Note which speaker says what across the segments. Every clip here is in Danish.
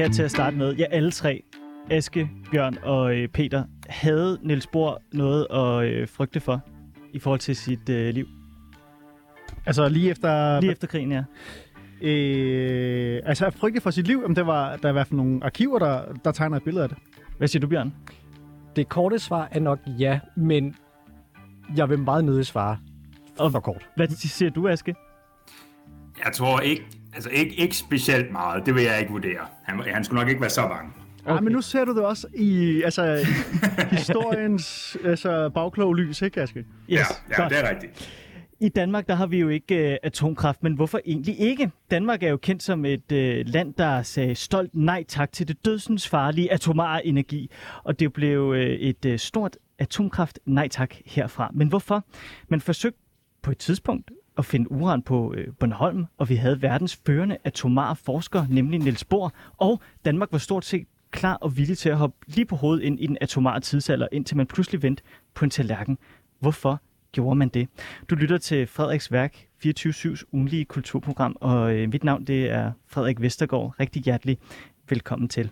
Speaker 1: her til at starte med. Ja, alle tre, Aske, Bjørn og øh, Peter, havde Niels Bohr noget at øh, frygte for i forhold til sit øh, liv?
Speaker 2: Altså lige efter...
Speaker 1: Lige efter krigen, ja.
Speaker 2: Øh, altså at frygte for sit liv, jamen, det var, der er i hvert fald nogle arkiver, der, der tegner et billede af det.
Speaker 1: Hvad siger du, Bjørn?
Speaker 3: Det korte svar er nok ja, men jeg vil meget nødig svare for kort.
Speaker 1: Hvad siger du, Aske?
Speaker 4: Jeg tror ikke, altså ikke, ikke specielt meget. Det vil jeg ikke vurdere. Han, han skulle nok ikke være så bange.
Speaker 2: Okay. Ja, men nu ser du det også i altså, historiens altså, bagklog lys, ikke Aske?
Speaker 1: Yes,
Speaker 4: ja, ja
Speaker 1: godt.
Speaker 4: det er rigtigt.
Speaker 1: I Danmark, der har vi jo ikke øh, atomkraft, men hvorfor egentlig ikke? Danmark er jo kendt som et øh, land, der sagde stolt nej tak til det dødsens farlige atomare energi, og det blev øh, et øh, stort atomkraft nej tak herfra. Men hvorfor? Man forsøgte på et tidspunkt at finde uran på øh, Bornholm, og vi havde verdens førende atomare forskere, nemlig Niels Bohr, og Danmark var stort set klar og villig til at hoppe lige på hovedet ind i den atomare tidsalder, indtil man pludselig vendte på en tallerken. Hvorfor gjorde man det? Du lytter til Frederiks Værk, 24-7's ugenlige kulturprogram, og øh, mit navn det er Frederik Vestergaard. Rigtig hjertelig velkommen til.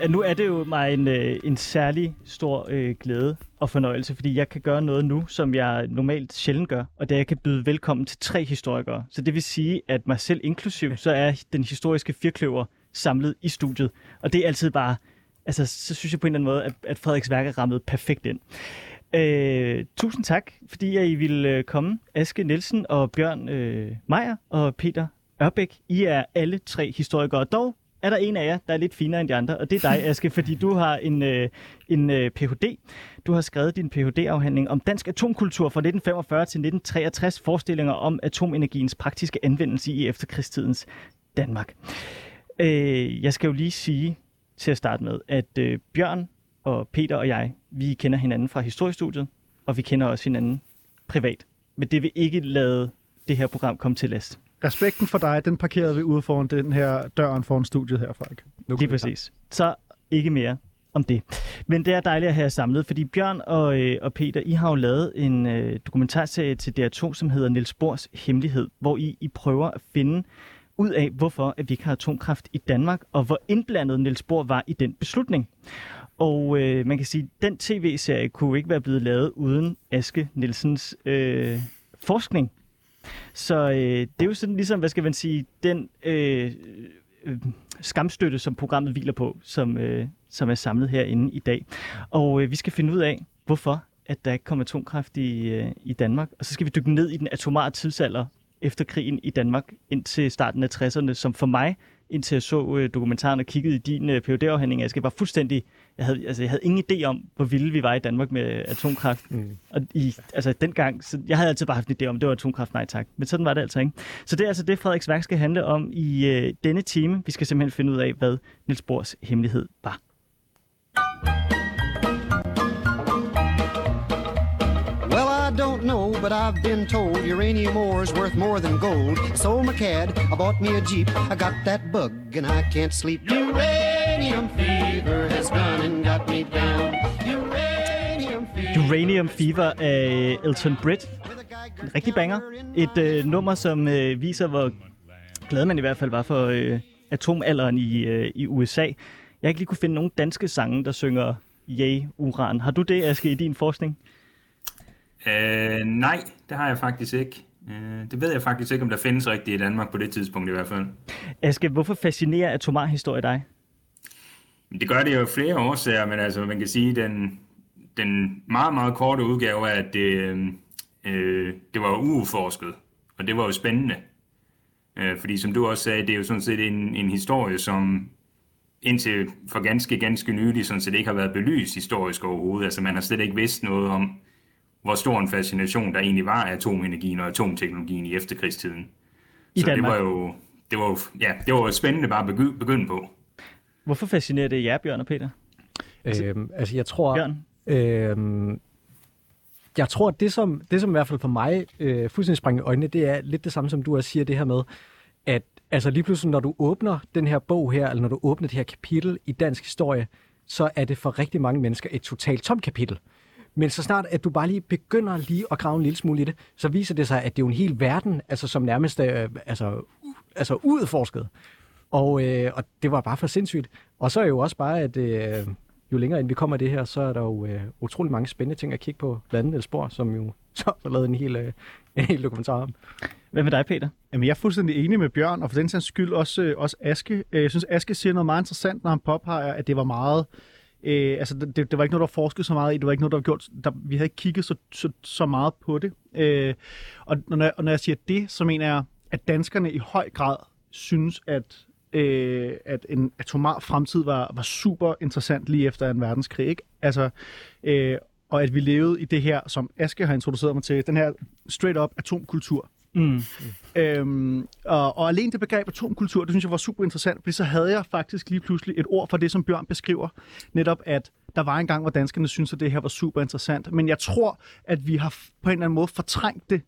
Speaker 1: At nu er det jo mig en, øh, en særlig stor øh, glæde og fornøjelse, fordi jeg kan gøre noget nu, som jeg normalt sjældent gør, og det er, at jeg kan byde velkommen til tre historikere. Så det vil sige, at mig selv inklusiv, så er den historiske firkløver samlet i studiet. Og det er altid bare, altså så synes jeg på en eller anden måde, at, at Frederiks værk er rammet perfekt ind. Øh, tusind tak, fordi I ville øh, komme. Aske Nielsen og Bjørn øh, Meier og Peter Ørbæk. I er alle tre historikere. Dog er der en af jer, der er lidt finere end de andre, og det er dig, Aske, fordi du har en, øh, en øh, Ph.D. Du har skrevet din Ph.D.-afhandling om dansk atomkultur fra 1945 til 1963, forestillinger om atomenergiens praktiske anvendelse i efterkrigstidens Danmark. Øh, jeg skal jo lige sige til at starte med, at øh, Bjørn og Peter og jeg, vi kender hinanden fra historiestudiet, og vi kender også hinanden privat. Men det vil ikke lade det her program komme til last.
Speaker 2: Respekten for dig, den parkerede vi ude foran den her døren foran studiet her, Frederik.
Speaker 1: Nu Lige præcis. Så ikke mere om det. Men det er dejligt at have samlet, fordi Bjørn og, øh, og Peter, I har jo lavet en øh, dokumentarserie til DR2, som hedder Niels Bohrs Hemmelighed, hvor I, I prøver at finde ud af, hvorfor at vi ikke har atomkraft i Danmark, og hvor indblandet Niels Bohr var i den beslutning. Og øh, man kan sige, at den tv-serie kunne ikke være blevet lavet uden Aske Nielsens øh, forskning. Så øh, det er jo sådan ligesom, hvad skal man sige, den øh, øh, skamstøtte, som programmet hviler på, som, øh, som er samlet herinde i dag. Og øh, vi skal finde ud af, hvorfor at der ikke kom atomkraft i, øh, i Danmark. Og så skal vi dykke ned i den atomare tidsalder efter krigen i Danmark indtil starten af 60'erne, som for mig, indtil jeg så øh, dokumentaren og kiggede i din øh, phd afhandling jeg skal bare fuldstændig, jeg havde, altså, jeg havde ingen idé om, hvor vilde vi var i Danmark med atomkraft. Mm. Og i, altså dengang, så jeg havde altid bare haft en idé om, det var atomkraft, nej tak. Men sådan var det altså ikke. Så det er altså det, Frederiks værk skal handle om i øh, denne time. Vi skal simpelthen finde ud af, hvad Niels Bohrs hemmelighed var.
Speaker 5: But I've been told uranium ore is worth more than gold. Sold my cad, I bought me a Jeep. I got that bug and I can't sleep. Uranium fever has gone and got me down. Uranium fever.
Speaker 1: Uranium Fever af Elton Britt. En rigtig banger. Et øh, nummer, som øh, viser, hvor glad man i hvert fald var for øh, atomalderen i, øh, i USA. Jeg har ikke lige kunne finde nogen danske sange, der synger Yay, uran. Har du det, Aske, i din forskning?
Speaker 4: Øh, nej, det har jeg faktisk ikke. Øh, det ved jeg faktisk ikke, om der findes rigtigt i Danmark på det tidspunkt i hvert fald.
Speaker 1: Aske, hvorfor fascinerer atomar historie dig?
Speaker 4: Det gør det jo flere årsager, men altså man kan sige, den, den meget, meget korte udgave af, at det, øh, det var uudforsket, og det var jo spændende. Øh, fordi som du også sagde, det er jo sådan set en, en historie, som indtil for ganske, ganske nylig sådan set ikke har været belyst historisk overhovedet. Altså man har slet ikke vidst noget om, hvor stor en fascination der egentlig var af atomenergien og atomteknologien i efterkrigstiden.
Speaker 1: I
Speaker 4: Så
Speaker 1: Danmark.
Speaker 4: det var jo, det var jo, ja, det var jo spændende bare at begy- begynde på.
Speaker 1: Hvorfor fascinerer det jer, Bjørn og Peter?
Speaker 3: Øhm, altså, jeg tror...
Speaker 1: Bjørn?
Speaker 3: Øhm, jeg tror, at det som, det som i hvert fald for mig øh, fuldstændig springer i øjnene, det er lidt det samme, som du også siger det her med, at altså lige pludselig, når du åbner den her bog her, eller når du åbner det her kapitel i dansk historie, så er det for rigtig mange mennesker et totalt tomt kapitel. Men så snart, at du bare lige begynder lige at grave en lille smule i det, så viser det sig, at det er jo en hel verden, altså som nærmest er altså, u- altså udforsket. Og, øh, og det var bare for sindssygt. Og så er jo også bare, at øh, jo længere ind vi kommer det her, så er der jo øh, utrolig mange spændende ting at kigge på. Blandt andet Bohr, som jo så har lavet en hel, øh, en hel dokumentar om.
Speaker 1: Hvad med dig, Peter?
Speaker 2: Jamen, jeg er fuldstændig enig med Bjørn, og for den sags skyld også, øh, også Aske. Øh, Jeg synes, Aske siger noget meget interessant, når han påpeger, at det var meget... Øh, Øh, altså, det, det var ikke noget, der var forsket så meget i. Det var ikke noget, der var gjort... Der, vi havde ikke kigget så, så, så meget på det. Øh, og, når jeg, og når jeg siger det, så mener jeg, at danskerne i høj grad synes, at øh, at en atomar fremtid var, var super interessant lige efter en verdenskrig. Ikke? Altså, øh, og at vi levede i det her, som Aske har introduceret mig til, den her straight-up atomkultur.
Speaker 1: Mm. mm.
Speaker 2: Øhm, og, og alene det begreb atomkultur, det synes jeg var super interessant, fordi så havde jeg faktisk lige pludselig et ord for det, som Bjørn beskriver. Netop at der var en gang, hvor danskerne syntes, at det her var super interessant. Men jeg tror, at vi har på en eller anden måde fortrængt det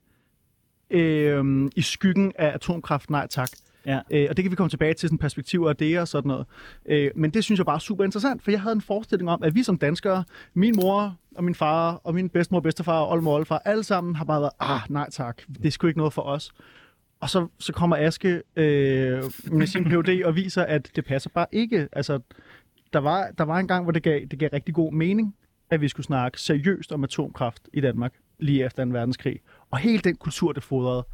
Speaker 2: øhm, i skyggen af atomkraft. Nej tak.
Speaker 1: Ja.
Speaker 2: Øh, og det kan vi komme tilbage til, sådan perspektiver af det og sådan noget. Øh, men det synes jeg bare er super interessant, for jeg havde en forestilling om, at vi som danskere, min mor og min far og min bedstemor, bedstefar og oldemor og oldefar, alle sammen har bare været, ah, nej tak, det er sgu ikke noget for os. Og så, så kommer Aske øh, med sin PhD og viser, at det passer bare ikke. Altså, der var, der var en gang, hvor det gav, det gav rigtig god mening, at vi skulle snakke seriøst om atomkraft i Danmark lige efter 2. verdenskrig. Og hele den kultur, det fodrede,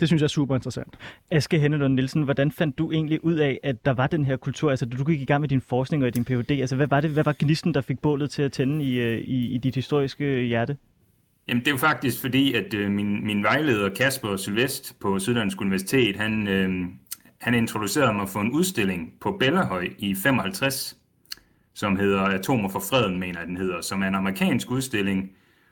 Speaker 2: det synes jeg er super interessant.
Speaker 1: Aske Hennelund Nielsen, hvordan fandt du egentlig ud af, at der var den her kultur? Altså, du gik i gang med din forskning og din Ph.D. Altså, hvad var det? Hvad var gnisten, der fik bålet til at tænde i, øh, i, i dit historiske hjerte?
Speaker 4: Jamen, det er jo faktisk fordi, at øh, min, min vejleder Kasper Sylvest på Syddansk Universitet, han, øh, han introducerede mig for en udstilling på Bellahøj i 55, som hedder Atomer for Freden, mener jeg, den hedder, som er en amerikansk udstilling,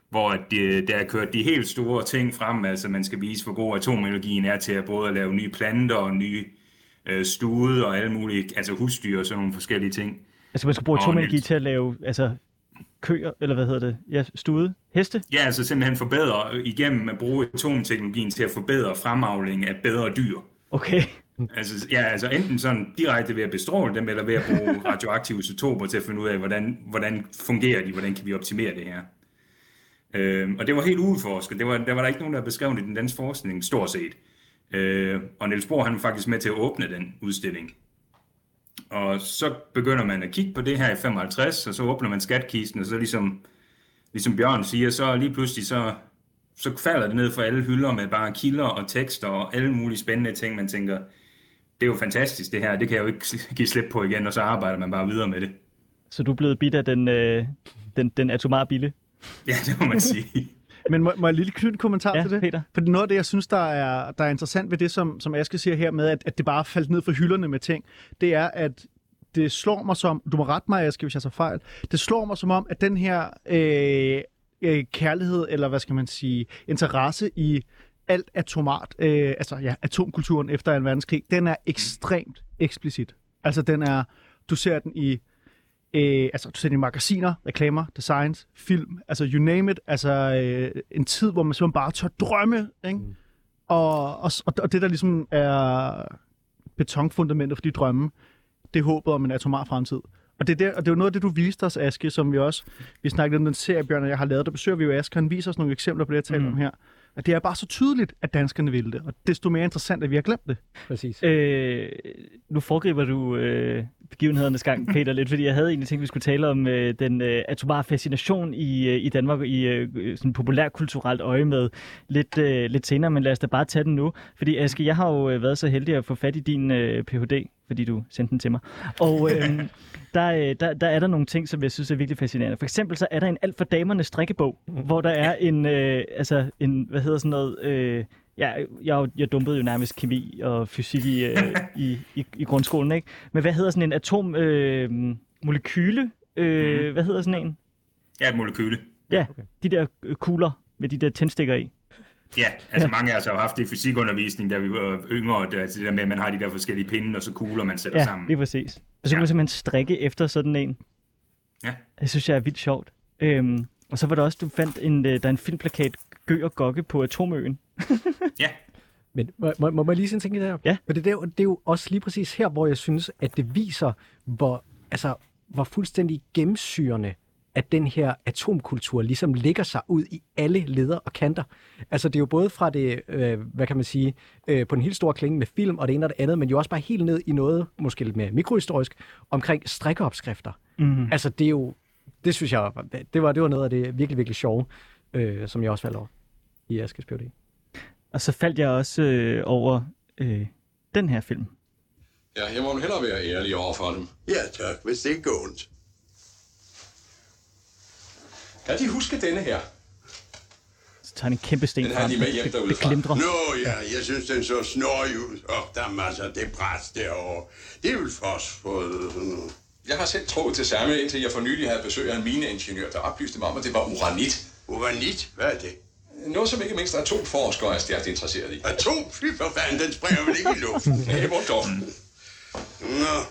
Speaker 4: hvor de, der er kørt de helt store ting frem, altså man skal vise, hvor god atomenergien er til at både at lave nye planter og nye øh, stude og alle mulige, altså husdyr og sådan nogle forskellige ting.
Speaker 1: Altså, man skal bruge atomenergi til at lave altså, køer, eller hvad hedder det? Ja, stude? Heste?
Speaker 4: Ja, altså simpelthen forbedre igennem at bruge atomteknologien til at forbedre fremavling af bedre dyr.
Speaker 1: Okay.
Speaker 4: Altså, ja, altså enten sådan direkte ved at bestråle dem, eller ved at bruge radioaktive isotoper til at finde ud af, hvordan, hvordan fungerer de, hvordan kan vi optimere det her. Øh, og det var helt udforsket. Det var, der var der ikke nogen, der beskrev i den danske forskning, stort set. Øh, og Niels Bohr, han var faktisk med til at åbne den udstilling. Og så begynder man at kigge på det her i 55, og så åbner man skatkisten, og så ligesom, ligesom Bjørn siger, så lige pludselig så, så falder det ned for alle hylder med bare kilder og tekster og alle mulige spændende ting, man tænker, det er jo fantastisk det her, det kan jeg jo ikke give slip på igen, og så arbejder man bare videre med det.
Speaker 1: Så du er blevet bidt af den, øh, den, den atomare bille?
Speaker 4: Ja, det må man sige.
Speaker 2: Men må, må jeg lige knytte en kommentar
Speaker 1: Ja,
Speaker 2: til det?
Speaker 1: Peter.
Speaker 2: For noget af det, jeg synes, der er, der er interessant ved det, som, som Aske siger her med, at, at det bare faldt ned for hylderne med ting, det er, at det slår mig som, du må rette mig, Aske, hvis jeg så fejl, det slår mig som om, at den her øh, øh, kærlighed, eller hvad skal man sige, interesse i alt atomart, øh, altså ja, atomkulturen efter en verdenskrig, den er ekstremt eksplicit. Altså den er, du ser den i øh, altså du i magasiner, reklamer, designs, film, altså you name it, altså øh, en tid, hvor man simpelthen bare tør drømme, ikke? Mm. Og, og, og det der ligesom er betonfundamentet for de drømme, det er håbet om en atomar fremtid. Og det, er der, og det er jo noget af det, du viste os, Aske, som vi også, vi snakkede om den serie, Bjørn og jeg har lavet, der besøger vi jo Aske, han viser os nogle eksempler på det, jeg taler
Speaker 1: Mm.
Speaker 2: om her. Og det er bare så tydeligt, at danskerne vil det, og desto mere interessant, at vi har glemt det.
Speaker 3: Præcis.
Speaker 1: Øh, nu foregriber du øh, begivenhedernes gang, Peter, lidt, fordi jeg havde egentlig tænkt, at vi skulle tale om øh, den øh, atomare fascination i, øh, i Danmark i øh, sådan populærkulturelt øje med lidt, øh, lidt senere, men lad os da bare tage den nu. Fordi Aske, jeg har jo øh, været så heldig at få fat i din øh, Ph.D., fordi du sendte den til mig. Og øh, der, øh, der, der er der nogle ting, som jeg synes er virkelig fascinerende. For eksempel så er der en alt for damerne strikkebog, hvor der er en, øh, altså en, hvad hedder sådan noget, øh, Ja, jeg, jeg dumpede jo nærmest kemi og fysik i, øh, i, i, i grundskolen, ikke? Men hvad hedder sådan en atom øh, molekyle? Øh,
Speaker 4: Mhm.
Speaker 1: Hvad hedder sådan en?
Speaker 4: Ja, et molekyle.
Speaker 1: Ja, okay. de der øh, kugler med de der tændstikker i.
Speaker 4: Ja, altså mange af os har jo haft det i fysikundervisning, da vi var yngre, det, altså det der med, at man har de der forskellige pinde, og så kugler, man sætter
Speaker 1: Ja,
Speaker 4: sammen.
Speaker 1: lige præcis. Og så kan
Speaker 4: Ja.
Speaker 1: man simpelthen strikke efter sådan en.
Speaker 4: Ja.
Speaker 1: Det synes jeg er vildt sjovt. Øhm, og så var der også, du fandt en, øh, der er en filmplakat, Gø og Gokke på Atomøen.
Speaker 4: Ja,
Speaker 3: Men må, må, må jeg lige sådan tænke der?
Speaker 1: Ja.
Speaker 3: For det, er jo, det er jo også lige præcis her, hvor jeg synes, at det viser, hvor, altså, hvor fuldstændig gennemsyrende at den her atomkultur ligesom ligger sig ud i alle leder og kanter. Altså det er jo både fra det, øh, hvad kan man sige, øh, på en helt stor klinge med film og det ene og det andet, men jo også bare helt ned i noget, måske lidt mere mikrohistorisk, omkring strikkeopskrifter. Mm. Altså det er jo, det synes jeg, det var, det var noget af det virkelig, virkelig sjove, øh, som jeg også faldt over i Askes PhD.
Speaker 1: Og så faldt jeg også øh, over øh, den her film.
Speaker 6: Ja, jeg må hellere være ærlig over for dem.
Speaker 7: Ja, tak, hvis det ikke går ondt.
Speaker 6: Kan de huske denne her?
Speaker 1: Så tager han en kæmpe sten
Speaker 6: Den har
Speaker 1: frem.
Speaker 6: de med
Speaker 1: Det-
Speaker 6: hjem derude
Speaker 1: Det
Speaker 6: fra.
Speaker 7: Nå ja, jeg synes, den så snorrig ud. Åh, der er masser af det bræs derovre. Det er vel og noget.
Speaker 6: Jeg har selv troet til samme, indtil jeg for nylig havde besøg af en mineingeniør, der oplyste mig om, at det var uranit.
Speaker 7: Uranit, hvad er det?
Speaker 6: Noget, som ikke mindst atomforskere er stærkt interesseret i.
Speaker 7: Atom, fy for fanden, den springer vel ikke i luften.
Speaker 6: Nej, hvor dog.
Speaker 7: Nå,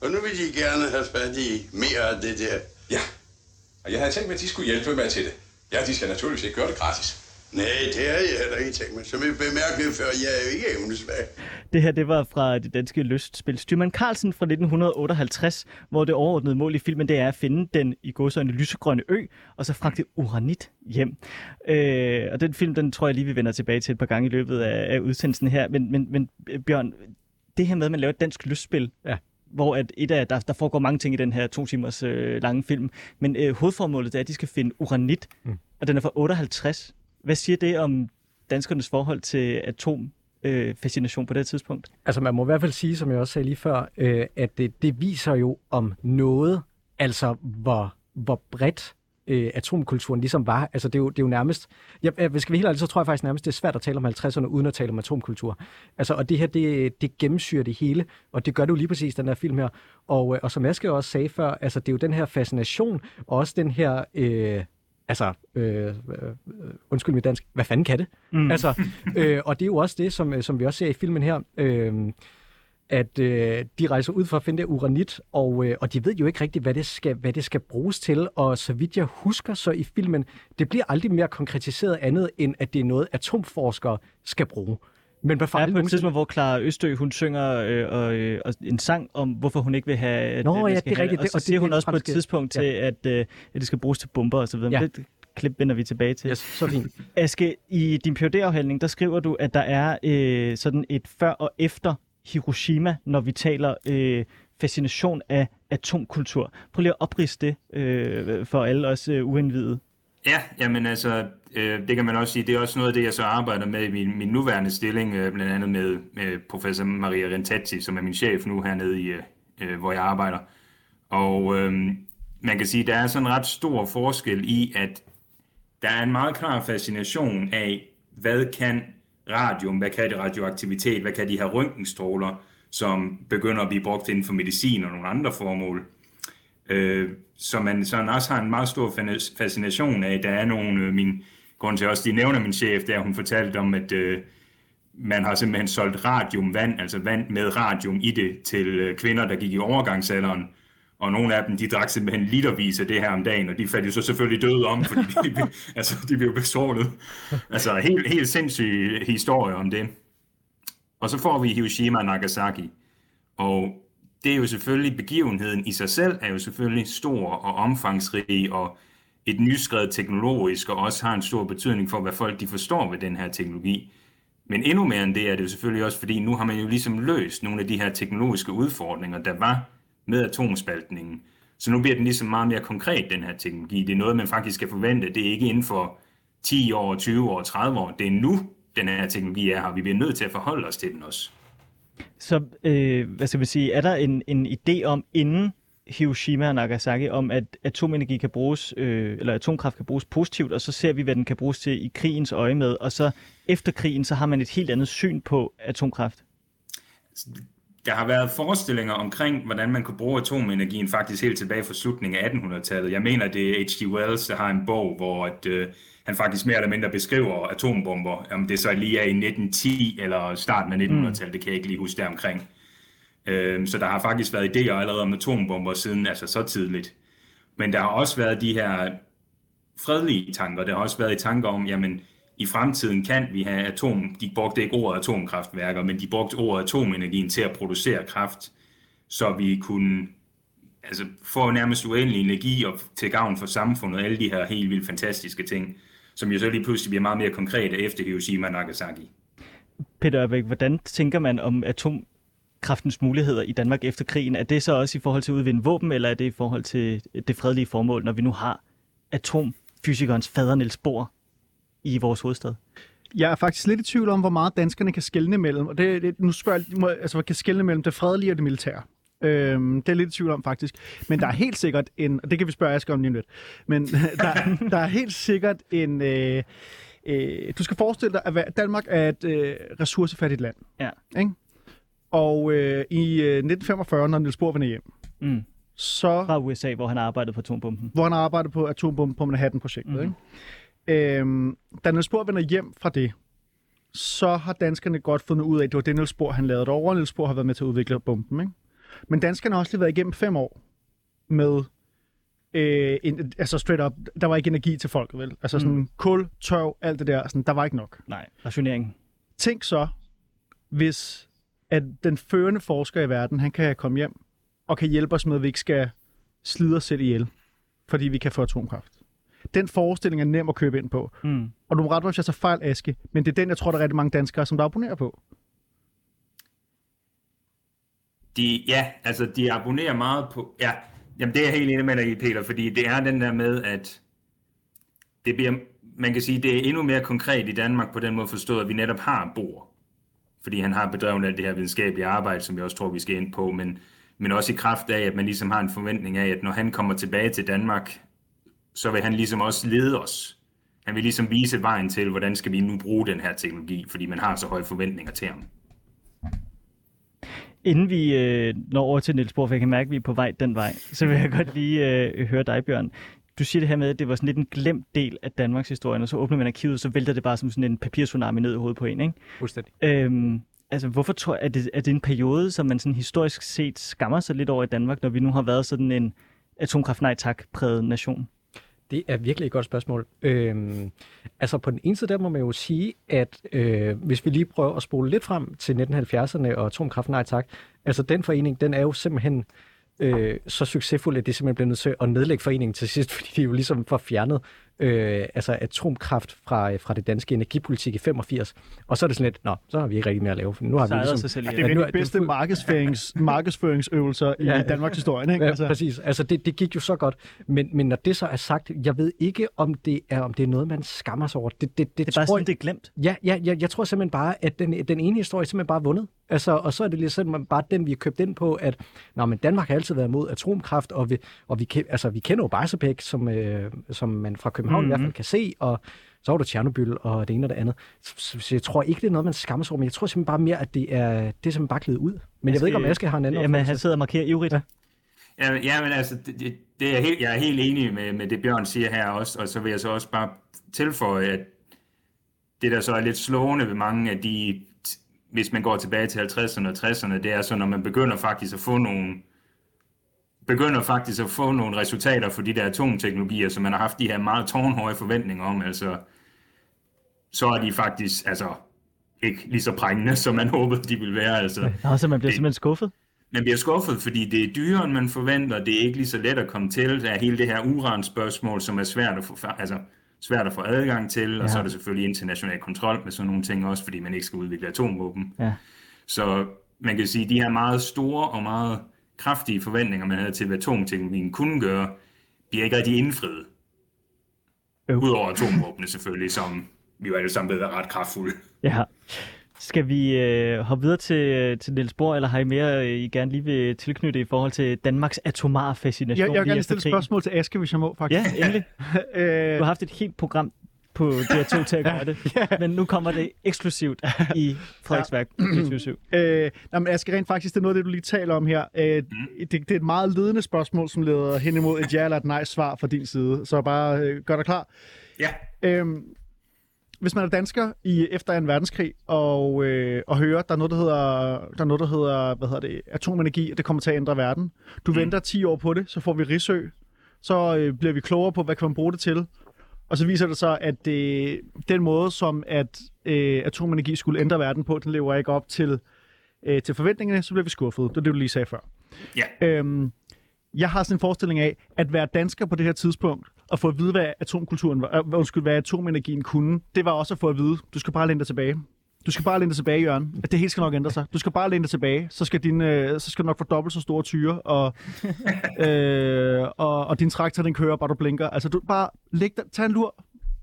Speaker 7: og nu vil de gerne have fat i mere af det der.
Speaker 6: Ja, og jeg havde tænkt mig, at de skulle hjælpe mig til det. Ja, de skal naturligvis ikke gøre det gratis.
Speaker 7: Nej, det har jeg heller ikke tænkt mig. Som jeg bemærkede før, jeg er jo ikke evnesvag.
Speaker 1: Det her det var fra det danske lystspil Styrman Carlsen fra 1958, hvor det overordnede mål i filmen det er at finde den i godsøjne lysegrønne ø, og så fragte uranit hjem. Øh, og den film, den tror jeg lige, vi vender tilbage til et par gange i løbet af, af udsendelsen her. Men, men, men Bjørn, det her med, at man laver et dansk lystspil,
Speaker 3: Ja.
Speaker 1: Hvor at et af, der, der foregår mange ting i den her to timers øh, lange film, men øh, hovedformålet er, at de skal finde uranit, mm. og den er fra 58. Hvad siger det om danskernes forhold til atom? Øh, fascination på det tidspunkt.
Speaker 3: Altså man må i hvert fald sige, som jeg også sagde lige før, øh, at det, det viser jo om noget, altså hvor, hvor bredt øh, atomkulturen ligesom var. Altså det er jo, det er jo nærmest, jeg, jeg, hvis skal vi helt ærligt, så tror jeg faktisk nærmest, det er svært at tale om 50'erne uden at tale om atomkultur. Altså, og det her, det, det gennemsyrer det hele, og det gør det jo lige præcis, den her film her. Og, øh, og som Aske også sagde før, altså det er jo den her fascination, og også den her... Øh, altså, øh, øh, undskyld mit dansk, hvad fanden kan det? Mm. Altså, øh, og det er jo også det, som, øh, som vi også ser i filmen her, øh, at øh, de rejser ud for at finde det uranit, og, øh, og de ved jo ikke rigtigt, hvad det, skal, hvad det skal bruges til, og så vidt jeg husker så i filmen, det bliver aldrig mere konkretiseret andet, end at det er noget, atomforskere skal bruge. Men hvad fanden
Speaker 1: på et tidspunkt, hvor Clara Østø, hun synger øh, og, øh, og en sang om, hvorfor hun ikke vil have...
Speaker 3: Nå, ja, det er rigtigt.
Speaker 1: Og
Speaker 3: Det-
Speaker 1: så
Speaker 3: og det-
Speaker 1: siger
Speaker 3: det
Speaker 1: hun
Speaker 3: er
Speaker 1: også på et tidspunkt til, at, øh, at det skal bruges til bomber og så videre.
Speaker 3: Ja.
Speaker 1: Men det klip vender vi tilbage til.
Speaker 3: Yes, så fint.
Speaker 1: Aske, i din phd afhandling der skriver du, at der er øh, sådan et før og efter Hiroshima, når vi taler øh, fascination af atomkultur. Prøv lige at oprise det øh, for alle os øh, uindvidede.
Speaker 4: Ja, jamen altså, øh, det kan man også sige, det er også noget af det, jeg så arbejder med i min, min nuværende stilling, øh, blandt andet med, med professor Maria Rentazzi, som er min chef nu hernede, i, øh, øh, hvor jeg arbejder. Og øh, man kan sige, der er sådan en ret stor forskel i, at der er en meget klar fascination af, hvad kan radium, hvad kan det radioaktivitet, hvad kan de her røntgenstråler, som begynder at blive brugt inden for medicin og nogle andre formål. Øh, så man sådan også har en meget stor fascination af, der er nogle, øh, min, grund til også, de nævner min chef, der hun fortalte om, at øh, man har simpelthen solgt radiumvand, altså vand med radium i det, til øh, kvinder, der gik i overgangsalderen. Og nogle af dem, de drak simpelthen litervis af det her om dagen, og de faldt jo så selvfølgelig døde om, fordi de, altså, de blev bestrålet. Altså helt, helt sindssyg historie om det. Og så får vi Hiroshima og Nagasaki. Og det er jo selvfølgelig, begivenheden i sig selv er jo selvfølgelig stor og omfangsrig, og et nyskrevet teknologisk, og også har en stor betydning for, hvad folk de forstår ved den her teknologi. Men endnu mere end det er det jo selvfølgelig også, fordi nu har man jo ligesom løst nogle af de her teknologiske udfordringer, der var med atomspaltningen. Så nu bliver den ligesom meget mere konkret, den her teknologi. Det er noget, man faktisk skal forvente. Det er ikke inden for 10 år, 20 år, 30 år. Det er nu, den her teknologi er her. Vi bliver nødt til at forholde os til den også.
Speaker 1: Så øh, hvad skal vi sige, er der en, en idé om inden Hiroshima og Nagasaki, om at atomenergi kan bruges, øh, eller atomkraft kan bruges positivt, og så ser vi, hvad den kan bruges til i krigens øje med, og så efter krigen, så har man et helt andet syn på atomkraft.
Speaker 4: Der har været forestillinger omkring, hvordan man kunne bruge atomenergien faktisk helt tilbage fra slutningen af 1800-tallet. Jeg mener, det er H.G. Wells, der har en bog, hvor at, øh, han faktisk mere eller mindre beskriver atombomber. Om det så lige er i 1910 eller starten af 1900-tallet, det kan jeg ikke lige huske deromkring. Øh, så der har faktisk været idéer allerede om atombomber siden altså så tidligt. Men der har også været de her fredelige tanker. Der har også været i tanker om, jamen i fremtiden kan vi have atom... De brugte ikke ordet atomkraftværker, men de brugte ordet atomenergien til at producere kraft, så vi kunne altså, få nærmest uendelig energi og til gavn for samfundet, og alle de her helt vildt fantastiske ting, som jo så lige pludselig bliver meget mere konkrete efter Hiroshima og Nagasaki.
Speaker 1: Peter Ørbæk, hvordan tænker man om atomkraftens muligheder i Danmark efter krigen? Er det så også i forhold til at udvinde våben, eller er det i forhold til det fredelige formål, når vi nu har atomfysikernes fader Niels Bohr i vores hovedstad?
Speaker 2: Jeg er faktisk lidt i tvivl om, hvor meget danskerne kan skelne mellem, og det, det nu spørger jeg, altså, kan skelne mellem det fredelige og det militære. Øhm, det er lidt i tvivl om, faktisk. Men der er helt sikkert en, og det kan vi spørge Asger om lige om lidt, men der, der er helt sikkert en, øh, øh, du skal forestille dig, at Danmark er et øh, ressourcefattigt land.
Speaker 1: Ja.
Speaker 2: Ikke? Og øh, i øh, 1945, når Niels Bohr vender hjem,
Speaker 1: Mm.
Speaker 2: så
Speaker 1: Fra USA, hvor han har arbejdet på atombomben.
Speaker 2: hvor han har arbejdet på atombomben på Manhattan-projektet. Mm. Ikke? Øhm, da Niels Bohr vender hjem fra det, så har danskerne godt fundet ud af, at det var det Niels Bohr, han lavede derovre. Niels Bohr har været med til at udvikle bomben. Ikke? Men danskerne har også lige været igennem fem år med øh, en, altså straight up, der var ikke energi til folket, vel? Altså sådan mm. kul, tørv, alt det der, sådan, der var ikke nok.
Speaker 1: Nej, rationering.
Speaker 2: Tænk så, hvis at den førende forsker i verden, han kan komme hjem og kan hjælpe os med, at vi ikke skal slide os selv ihjel, fordi vi kan få atomkraft. Den forestilling er nem at købe ind på.
Speaker 1: Mm.
Speaker 2: Og du må ret, hvis jeg så fejl, Aske, men det er den, jeg tror, der er rigtig mange danskere, som der abonnerer på.
Speaker 4: De, ja, altså de abonnerer meget på... Ja, jamen det er jeg helt enig med dig i, Peter, fordi det er den der med, at det bliver, man kan sige, det er endnu mere konkret i Danmark på den måde forstået, at vi netop har bor. Fordi han har bedrevet alt det her videnskabelige arbejde, som jeg også tror, vi skal ind på, men, men også i kraft af, at man ligesom har en forventning af, at når han kommer tilbage til Danmark, så vil han ligesom også lede os. Han vil ligesom vise vejen til, hvordan skal vi nu bruge den her teknologi, fordi man har så høje forventninger til ham.
Speaker 1: Inden vi øh, når over til Niels Bohr, for jeg kan mærke, at vi er på vej den vej, så vil jeg godt lige øh, høre dig, Bjørn. Du siger det her med, at det var sådan lidt en glemt del af Danmarks historie, og så åbner man arkivet, så vælter det bare som sådan en papirtsunami ned i hovedet på en, ikke?
Speaker 3: Fuldstændig.
Speaker 1: Øhm, altså, hvorfor tror jeg, er det, er det en periode, som man sådan historisk set skammer sig lidt over i Danmark, når vi nu har været sådan en atomkraft nej tak præget nation?
Speaker 3: Det er virkelig et godt spørgsmål. Øhm, altså på den ene side, der må man jo sige, at øh, hvis vi lige prøver at spole lidt frem til 1970'erne og atomkraft nej tak, altså den forening, den er jo simpelthen øh, så succesfuld, at det simpelthen bliver nødt til at nedlægge foreningen til sidst, fordi de jo ligesom får fjernet øh, altså atomkraft fra, fra det danske energipolitik i 85. Og så er det sådan lidt, nå, så har vi ikke rigtig mere at lave, for nu har vi
Speaker 1: Sejrede
Speaker 3: ligesom...
Speaker 1: sig selv
Speaker 2: Det
Speaker 1: ihjel.
Speaker 2: er
Speaker 3: Ja, er
Speaker 2: de
Speaker 3: det
Speaker 2: bedste markedsførings, markedsføringsøvelser i
Speaker 3: Ja.
Speaker 2: Danmarks historie. Ikke?
Speaker 3: Ja,
Speaker 2: Altså,
Speaker 3: præcis. Altså det, det gik jo så godt. Men, men når det så er sagt, jeg ved ikke, om det er, om det er noget, man skammer sig over. Det, det, det,
Speaker 1: Det er bare
Speaker 3: tror
Speaker 1: sådan, det er glemt.
Speaker 3: Ja, ja, ja, jeg tror simpelthen bare, at den, den ene historie er simpelthen bare vundet. Altså, og så er det ligesom bare den, vi har købt ind på, at Nå, men Danmark har altid været mod atomkraft, og vi, og vi, altså, vi kender jo Barsebæk, som, øh, som man fra København mm-hmm. i hvert fald kan se, og så var der Tjernobyl og det ene og det andet. Så, jeg tror ikke, det er noget, man skammer sig over, men jeg tror simpelthen bare mere, at det er, det er simpelthen bare glidet ud. Men jeg ved ikke, om Aske har en anden
Speaker 1: Jamen, han sidder og markerer ivrigt. Ja.
Speaker 4: Ja, ja men altså, det, det, det er helt, jeg er helt enig med, med det, Bjørn siger her også, og så vil jeg så også bare tilføje, at det, der så er lidt slående ved mange af de, hvis man går tilbage til 50'erne og 60'erne, det er så, når man begynder faktisk at få nogle begynder faktisk at få nogle resultater for de der atomteknologier, som man har haft de her meget tårnhøje forventninger om, altså, så er de faktisk, altså, ikke lige så prængende, som man håbede, de ville være, altså.
Speaker 1: Nå, så man bliver simpelthen skuffet.
Speaker 4: Man bliver skuffet, fordi det er dyrere, end man forventer. Det er ikke lige så let at komme til. Der er hele det her uranspørgsmål, som er svært at få, altså, svært at få adgang til. Ja. Og så er der selvfølgelig international kontrol med sådan nogle ting også, fordi man ikke skal udvikle atomvåben.
Speaker 1: Ja.
Speaker 4: Så man kan sige, at de her meget store og meget kraftige forventninger, man havde til, hvad atomteknologien kunne gøre, bliver ikke rigtig indfriet.
Speaker 1: Øv.
Speaker 4: Udover atomvåbne selvfølgelig, som vi jo alle sammen ved er ret kraftfulde.
Speaker 1: Ja. Skal vi øh, hoppe videre til, til Niels Bohr, eller har I mere, øh, I gerne lige vil tilknytte i forhold til Danmarks atomare fascination?
Speaker 2: jeg, jeg vil gerne stille spørgsmål til Aske, hvis jeg må, faktisk.
Speaker 1: Ja, endelig.
Speaker 2: øh,
Speaker 1: Du har haft et helt program på DR2 til at gøre det, men nu kommer det eksklusivt i Frederiksværk 24/7.
Speaker 2: Øh, nej, men Aske, rent faktisk, det er noget af det, du lige taler om her. Øh, det, det er et meget ledende spørgsmål, som leder hen imod et ja eller et nej svar fra din side. Så bare øh, gør dig klar.
Speaker 4: Ja.
Speaker 2: Øhm, hvis man er dansker i efter en verdenskrig og, øh, og hører, der er noget, der hedder, der er noget, der hedder hvad hedder det, atomenergi, og det kommer til at ændre verden. Du mm. venter 10 år på det, så får vi Risø. Så øh, bliver vi klogere på, hvad kan man bruge det til. Og så viser det sig, at øh, den måde, som at øh, atomenergi skulle ændre verden på, den lever ikke op til, øh, til forventningerne, så bliver vi skuffet. Det er det, du lige sagde før.
Speaker 4: Ja.
Speaker 2: Øhm, jeg har sådan en forestilling af, at være dansker på det her tidspunkt, og få at vide, hvad atomkulturen var, øh, undskyld, hvad atomenergien kunne, det var også at få at vide, du skal bare læne dig tilbage. Du skal bare læne dig tilbage, Jørgen. At det hele skal nok ændre sig. Du skal bare læne dig tilbage, så skal, din, øh, så skal du nok få dobbelt så store tyre, og, øh, og, og din traktor, den kører bare, du blinker. Altså, du bare læg dig, tag en lur,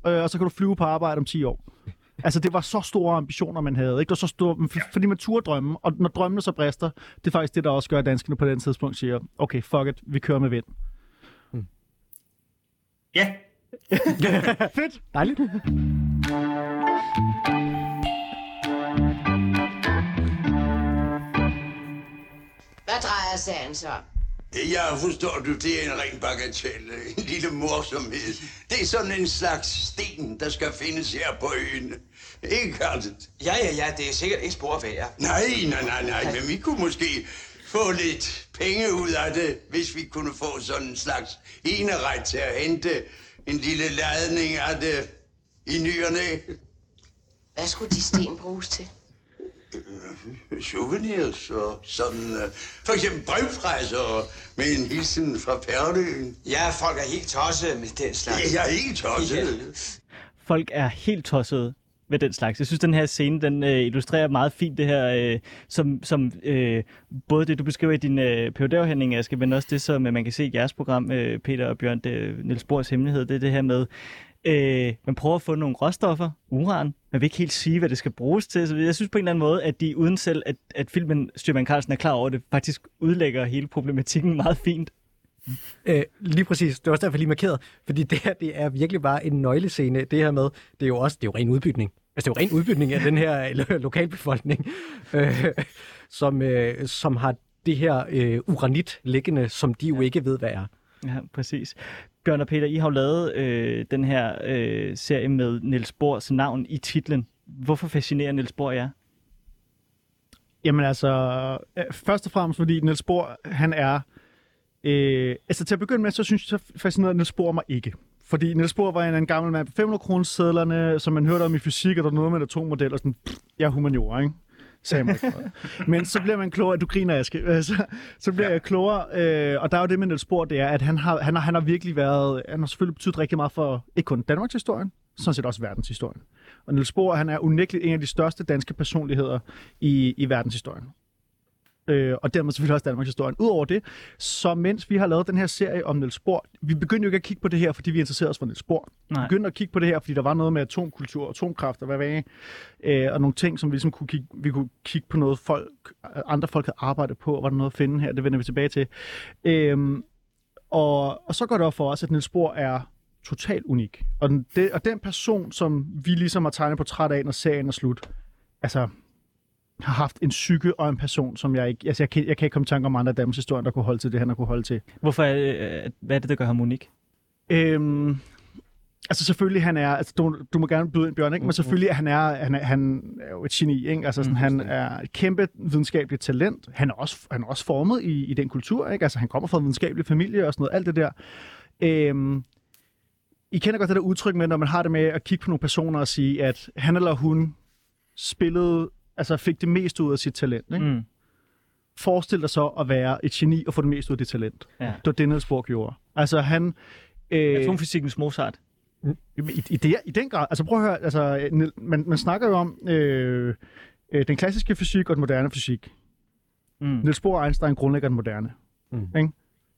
Speaker 2: øh, og så kan du flyve på arbejde om 10 år. Altså, det var så store ambitioner, man havde. Ikke? Det var så store, fordi man turde drømme, og når drømmene så brister, det er faktisk det, der også gør, at danskerne på den tidspunkt siger, okay, fuck it, vi kører med vind.
Speaker 4: Ja,
Speaker 2: Fedt!
Speaker 3: Dejligt.
Speaker 8: Hvad drejer sagen sig om?
Speaker 7: Jeg forstår du, det er en ren bagatelle. En lille morsomhed. Det er sådan en slags sten, der skal findes her på øen. Ikke, Carlsen?
Speaker 9: Ja, ja, ja, det er sikkert ikke spor værd.
Speaker 7: Nej, nej, nej, nej, men vi kunne måske få lidt penge ud af det, hvis vi kunne få sådan en slags eneret til at hente en lille ladning af det i ny og næ.
Speaker 8: Hvad skulle de sten bruges til?
Speaker 7: Souvenirs og sådan, uh, for eksempel brevfræser med en hilsen fra Perleøen.
Speaker 9: Ja, folk er helt tosset med den slags.
Speaker 7: Ja, jeg er helt tosset.
Speaker 1: folk er helt tossede ved den slags. Jeg synes, den her scene, den øh, illustrerer meget fint det her, øh, som, som øh, både det, du beskriver i din øh, PhD-afhandling, Aske, men også det, som øh, man kan se i jeres program, øh, Peter og Bjørn, det, Niels Bohrs hemmelighed, det er det her med, øh, man prøver at få nogle råstoffer, uran, man vil ikke helt sige, hvad det skal bruges til. Så jeg synes på en eller anden måde, at de uden selv, at, at filmen Styrman Carlsen er klar over det, faktisk udlægger hele problematikken meget fint.
Speaker 3: Øh, lige præcis. Det var også derfor, jeg lige markeret. Fordi det her, det er virkelig bare en nøglescene. Det her med, det er jo også, det er jo ren udbytning. Altså, det er jo ren udbytning af den her lo- lokalbefolkning, øh, som, øh, som har det her øh, uranit liggende, som de jo ikke ved, hvad er.
Speaker 1: Ja, præcis. Bjørn og Peter, I har jo lavet øh, den her øh, serie med Niels Bohrs navn i titlen. Hvorfor fascinerer Niels Bohr jer?
Speaker 2: Jamen altså, øh, først og fremmest fordi Niels Bohr, han er... Øh, altså til at begynde med, så synes jeg, så fascinerede Niels Bohr mig ikke. Fordi Niels Bohr var en, en gammel mand på 500 kroner sædlerne, som man hørte om i fysik, og der var noget med atommodeller, sådan, pff, jeg er humaniora, ikke? Sagde noget. Men så bliver man klogere, du griner, Aske. Altså, så bliver ja. jeg klogere, øh, og der er jo det med Niels Bohr, det er, at han har, han har, han har virkelig været, han har selvfølgelig betydet rigtig meget for, ikke kun Danmarks historien, sådan set også verdenshistorien. Og Niels Bohr, han er unægteligt en af de største danske personligheder i, i verdenshistorien. Øh, og dermed selvfølgelig også Danmarks historien. Udover det, så mens vi har lavet den her serie om Niels Bohr, vi begyndte jo ikke at kigge på det her, fordi vi interesserede os for Niels Bohr.
Speaker 1: Nej.
Speaker 2: Vi begyndte at kigge på det her, fordi der var noget med atomkultur, atomkraft og hvad ved øh, og nogle ting, som vi ligesom kunne kigge, vi kunne kigge på noget, folk, andre folk havde arbejdet på, og var der noget at finde her, det vender vi tilbage til. Øh, og, og så går det op for os, at Niels Bohr er totalt unik. Og den, det, og den person, som vi ligesom har tegnet portræt af, når serien er slut, altså har haft en psyke og en person, som jeg ikke... Altså, jeg kan, jeg kan ikke komme i tanke om andre Danmarks historier, der kunne holde til det, han har kunne holde til.
Speaker 1: Hvorfor er, øh, hvad er det, der gør ham unik?
Speaker 2: Øhm, altså selvfølgelig, han er... Altså, du, du må gerne byde ind, Bjørn, ikke? Men selvfølgelig, han er, han er, han er jo et geni, ikke? Altså, sådan,
Speaker 1: Mm,
Speaker 2: han er et kæmpe videnskabeligt talent. Han er også, han er også formet i, i den kultur, ikke? Altså, han kommer fra en videnskabelig familie og sådan noget, alt det der. Øhm, I kender godt det der udtryk med, når man har det med at kigge på nogle personer og sige, at han eller hun spillede, altså fik det mest ud af sit talent, ikke?
Speaker 1: Mm.
Speaker 2: Forestil dig så at være et geni og få det mest ud af det talent.
Speaker 1: Ja.
Speaker 2: Det var det, Niels Bohr gjorde. Altså, han... Øh,
Speaker 1: Atomfysikkens Mozart.
Speaker 2: i, i, det, I den grad. Altså prøv at høre, altså, man, man snakker jo om øh, øh, den klassiske fysik og den moderne fysik.
Speaker 1: Mm.
Speaker 2: Niels Bohr og Einstein grundlægger den moderne.
Speaker 3: Mm.
Speaker 2: Ikke?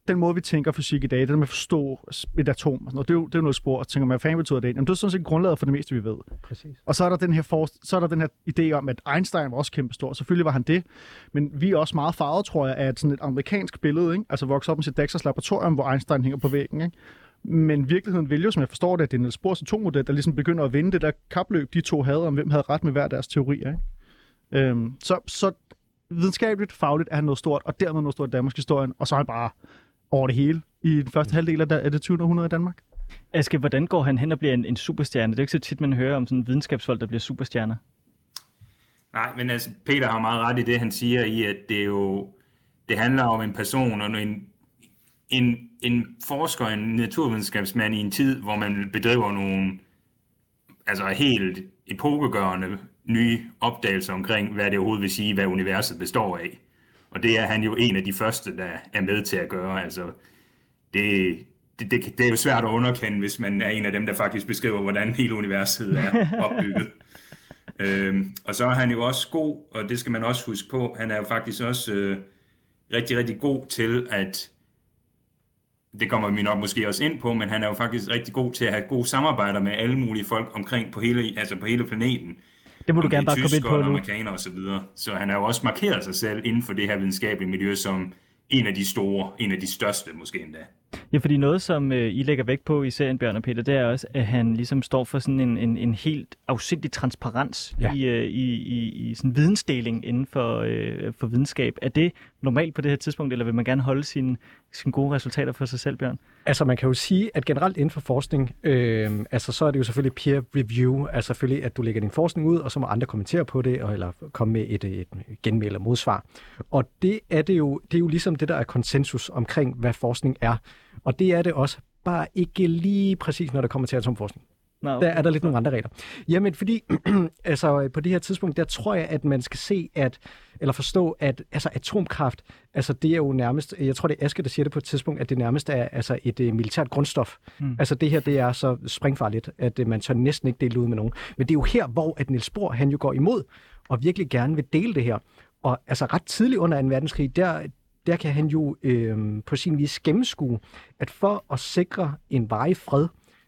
Speaker 2: Den måde, vi tænker fysik i dag, det der med at forstå et atom, og sådan noget, det er jo, det er jo noget spor, og tænker man, hvad fanden betyder det? Jamen, det er sådan set grundlaget for det meste, vi ved.
Speaker 3: Præcis.
Speaker 2: Og så er der den her, for, så er der den her idé om, at Einstein var også kæmpe stor. Selvfølgelig var han det, men vi er også meget farvet, tror jeg, af sådan et amerikansk billede, ikke? altså vokset op med sit Dexters laboratorium, hvor Einstein hænger på væggen. Ikke? Men virkeligheden vil jo, som jeg forstår det, at det er Niels Bohrs atommodel, der ligesom begynder at vinde det der kapløb, de to havde, om hvem havde ret med hver deres teorier. Ikke? Øhm, så, så videnskabeligt, fagligt er han noget stort, og dermed noget stort i Danmarks historien, og så er han bare over det hele i den første halvdel af, af det 20. århundrede i Danmark.
Speaker 1: Aske, hvordan går han hen og bliver en, en superstjerne? Det er jo ikke så tit, man hører om sådan videnskabsfolk, der bliver superstjerner.
Speaker 4: Nej, men altså, Peter har meget ret i det, han siger i, at det jo det handler om en person og en, en, en forsker, en naturvidenskabsmand i en tid, hvor man bedriver nogle altså helt epokegørende nye opdagelser omkring, hvad det overhovedet vil sige, hvad universet består af. Og det er han jo en af de første, der er med til at gøre. Altså, det, det, det, det er jo svært at underkende, hvis man er en af dem, der faktisk beskriver, hvordan hele universet er opbygget. øhm, og så er han jo også god, og det skal man også huske på, han er jo faktisk også øh, rigtig, rigtig god til at det kommer vi nok måske også ind på, men han er jo faktisk rigtig god til at have gode samarbejder med alle mulige folk omkring på hele, altså på hele planeten.
Speaker 1: Det må du gerne
Speaker 4: det er
Speaker 1: bare komme ind på nu.
Speaker 4: amerikanere og så videre. Så han har jo også markeret sig selv inden for det her videnskabelige miljø som en af de store, en af de største måske endda.
Speaker 1: Ja, fordi noget, som øh, I lægger vægt på i serien, Bjørn og Peter, det er også, at han ligesom står for sådan en, en, en helt afsindig transparens. Ja. i, øh, i, i, i sådan vidensdeling inden for, øh, for videnskab. Er det normalt på det her tidspunkt, eller vil man gerne holde sine, sine gode resultater for sig selv, Bjørn?
Speaker 3: Altså man kan jo sige, at generelt inden for forskning, øh, altså så er det jo selvfølgelig peer review, altså selvfølgelig, at du lægger din forskning ud, og så må andre kommentere på det, og, eller komme med et, et genmæld eller modsvar. Og det er, det, jo, det er jo ligesom det, der er konsensus omkring, hvad forskning er. Og det er det også, bare ikke lige præcis, når det kommer til atomforskning.
Speaker 1: Nå,
Speaker 3: Der er der lidt nogle andre regler. Jamen, fordi altså, på det her tidspunkt, der tror jeg, at man skal se, at, eller forstå, at altså, atomkraft, altså det er jo nærmest, jeg tror, det er Aske, der siger det på et tidspunkt, at det nærmest er altså, et uh, militært grundstof. Mm. Altså det her, det er så springfarligt, at uh, man tør næsten ikke dele ud med nogen. Men det er jo her, hvor at Niels Bohr, han jo går imod, og virkelig gerne vil dele det her. Og altså ret tidligt under 2. verdenskrig, der, der kan han jo øh, på sin vis gennemskue, at for at sikre en varig fred,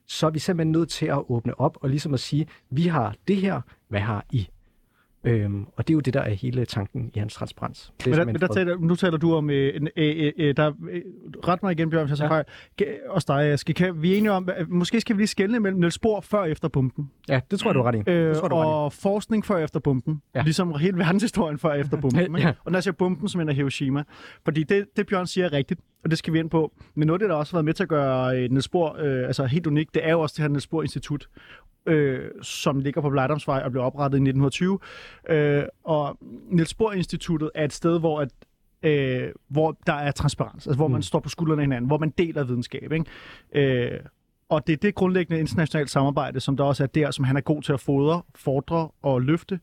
Speaker 3: så er vi simpelthen nødt til at åbne op og ligesom at sige, vi har det her, hvad har I? Øhm, og det er jo det, der er hele tanken i hans transparens. Er
Speaker 2: Men der, men der taler, nu taler du om, øh, en- øh, øh, øh, der, øh, ret mig igen, Bjørn, hvis jeg ja. Fejl. Også dig, Aske. Kan, vi er enige om, at måske skal vi lige skelne mellem Niels Bohr før og efter bomben.
Speaker 3: Ja, det tror jeg, du er ret i.
Speaker 2: Øh,
Speaker 3: tror du er ret i.
Speaker 2: og forskning før og efter bomben. Ja. Ligesom hele verdenshistorien før og efter ikke?
Speaker 3: Ja.
Speaker 2: Og når jeg siger så mener jeg Hiroshima. Fordi det, det Bjørn siger er rigtigt, og det skal vi ind på. Men noget af det, der også har været med til at gøre øh, Niels Bohr øh, altså helt unikt, det er jo også det her Niels Bohr Institut, øh, som ligger på Blejdomsvej og blev oprettet i 1920. Øh, og Niels Bohr Instituttet er et sted, hvor at øh, hvor der er transparens, altså hvor man
Speaker 3: Mm.
Speaker 2: står på skuldrene af hinanden, hvor man deler videnskab. Ikke? Øh, og det er det grundlæggende internationale samarbejde, som der også er der, som han er god til at fodre, fordre og løfte.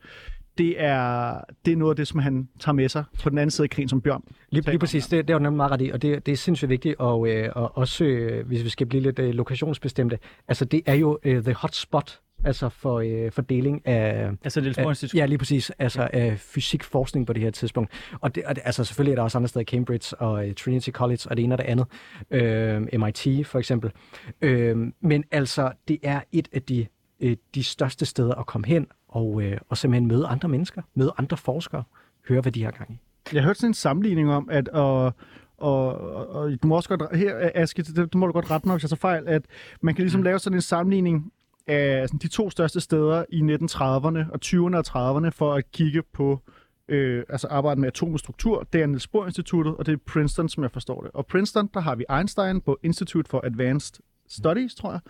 Speaker 2: Det er, det er noget af det, som han tager med sig på den anden side af krigen som Bjørn.
Speaker 3: Lige, lige præcis, det, det er jo nemlig meget ret i, og det, det er sindssygt vigtigt, og, øh, og også, øh, hvis vi skal blive lidt øh, lokationsbestemte, altså det er jo øh, the hot spot, altså for øh, fordeling af,
Speaker 1: Altså Bohr
Speaker 3: af, ja, lige præcis, altså af fysikforskning på det her tidspunkt. Og, det, og det, altså selvfølgelig er der også andre steder, Cambridge og øh, Trinity College og det ene og det andet, øh, MIT for eksempel. Øh, men altså, det er et af de, øh, de største steder at komme hen og, øh, og simpelthen møde andre mennesker, møde andre forskere, høre, hvad de har gang i.
Speaker 2: Jeg har hørt sådan en sammenligning om, at og, og, og, du må også godt, her Aske, det, du må du godt rette mig, hvis jeg tager fejl, at man kan ligesom lave sådan en sammenligning af sådan de to største steder i 1930'erne og 20'erne og 30'erne for at kigge på øh, altså arbejde med atomisk struktur. Det er Niels Bohr Instituttet, og det er Princeton, som jeg forstår det. Og Princeton, der har vi Einstein på Institute for Advanced Studies, tror jeg.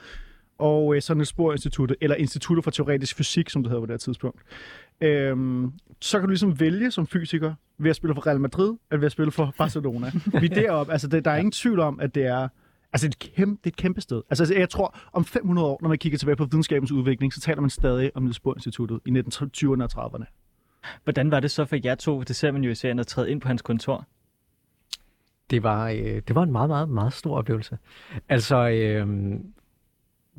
Speaker 2: Og øh, så Niels Bohr Instituttet, eller Instituttet for Teoretisk Fysik, som det hedder på det her tidspunkt. Øhm, så kan du ligesom vælge som fysiker ved at spille for Real Madrid, eller ved at spille for Barcelona. vi er deroppe. Altså, det, der er ingen tvivl om, at det er Altså, det er, et kæmpe, det er et kæmpe sted. Altså, jeg tror, om 500 år, når man kigger tilbage på videnskabens udvikling, så taler man stadig om Niels Bohr Instituttet i 1920'erne og 30'erne.
Speaker 1: Hvordan var det så for jer to, det ser man jo i serien, at træde ind på hans kontor?
Speaker 3: Det var, øh, det var en meget, meget, meget stor oplevelse. Altså, øh,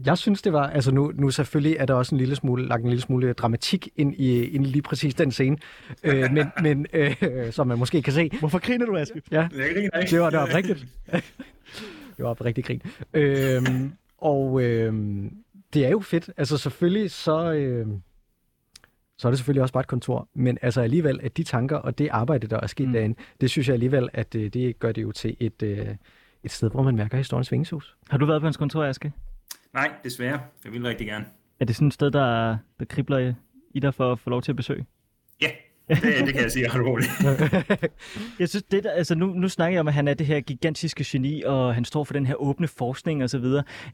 Speaker 3: jeg synes, det var... Altså, nu, nu selvfølgelig er der også en lille smule, lagt en lille smule dramatik ind i, ind i lige præcis den scene, øh, men, men øh, som man måske kan se.
Speaker 2: Hvorfor griner du, Aske?
Speaker 3: Ja,
Speaker 4: Jeg griner ikke.
Speaker 3: det var, det var rigtigt. det var rigtig grin. Øhm, og øhm, det er jo fedt. Altså selvfølgelig så, øhm, så er det selvfølgelig også bare et kontor. Men altså alligevel, at de tanker og det arbejde, der er sket mm. derinde, det synes jeg alligevel, at øh, det gør det jo til et, øh, et sted, hvor man mærker historiens vingeshus.
Speaker 1: Har du været på hans kontor, Aske?
Speaker 4: Nej, desværre. Jeg vil rigtig gerne.
Speaker 1: Er det sådan et sted, der, der kribler i- dig for at få lov til at besøge?
Speaker 4: Ja, det, det kan jeg sige ret roligt.
Speaker 1: Jeg synes, det der, altså nu, nu snakker jeg om, at han er det her gigantiske geni, og han står for den her åbne forskning osv.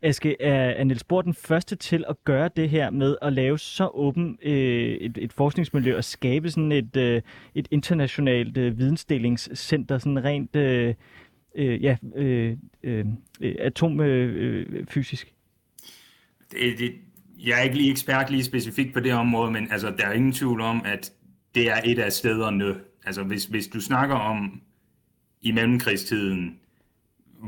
Speaker 1: Aske, er, er Niels Bohr den første til at gøre det her med at lave så åben øh, et, et forskningsmiljø og skabe sådan et, øh, et internationalt øh, vidensdelingscenter, sådan rent øh, øh, ja, øh, øh, atomfysisk? Øh?
Speaker 4: Det, det, jeg er ikke lige ekspert lige specifikt på det område, men altså, der er ingen tvivl om, at det er et af stederne, altså hvis, hvis du snakker om i mellemkrigstiden,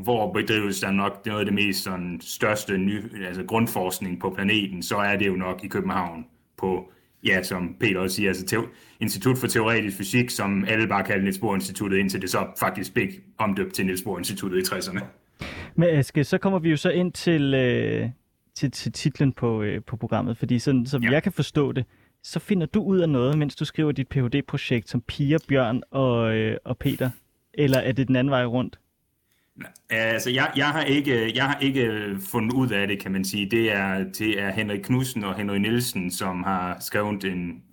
Speaker 4: hvor bedrives der nok noget af det mest sådan, største ny, altså grundforskning på planeten, så er det jo nok i København på, ja, som Peter også siger, altså te- Institut for Teoretisk Fysik, som alle bare kaldte Niels Bohr Instituttet, indtil det så faktisk blev omdøbt til Niels Bohr Instituttet i 60'erne.
Speaker 1: Men Aske, så kommer vi jo så ind til, øh, til, til titlen på, øh, på programmet, fordi sådan, som ja. jeg kan forstå det, så finder du ud af noget, mens du skriver dit Ph.D.-projekt som Pia, Bjørn og, øh, og Peter, eller er det den anden vej rundt?
Speaker 4: Altså, jeg, jeg, har ikke, jeg har ikke fundet ud af det, kan man sige. Det er, det er Henrik Knudsen og Henrik Nielsen, som har skrevet en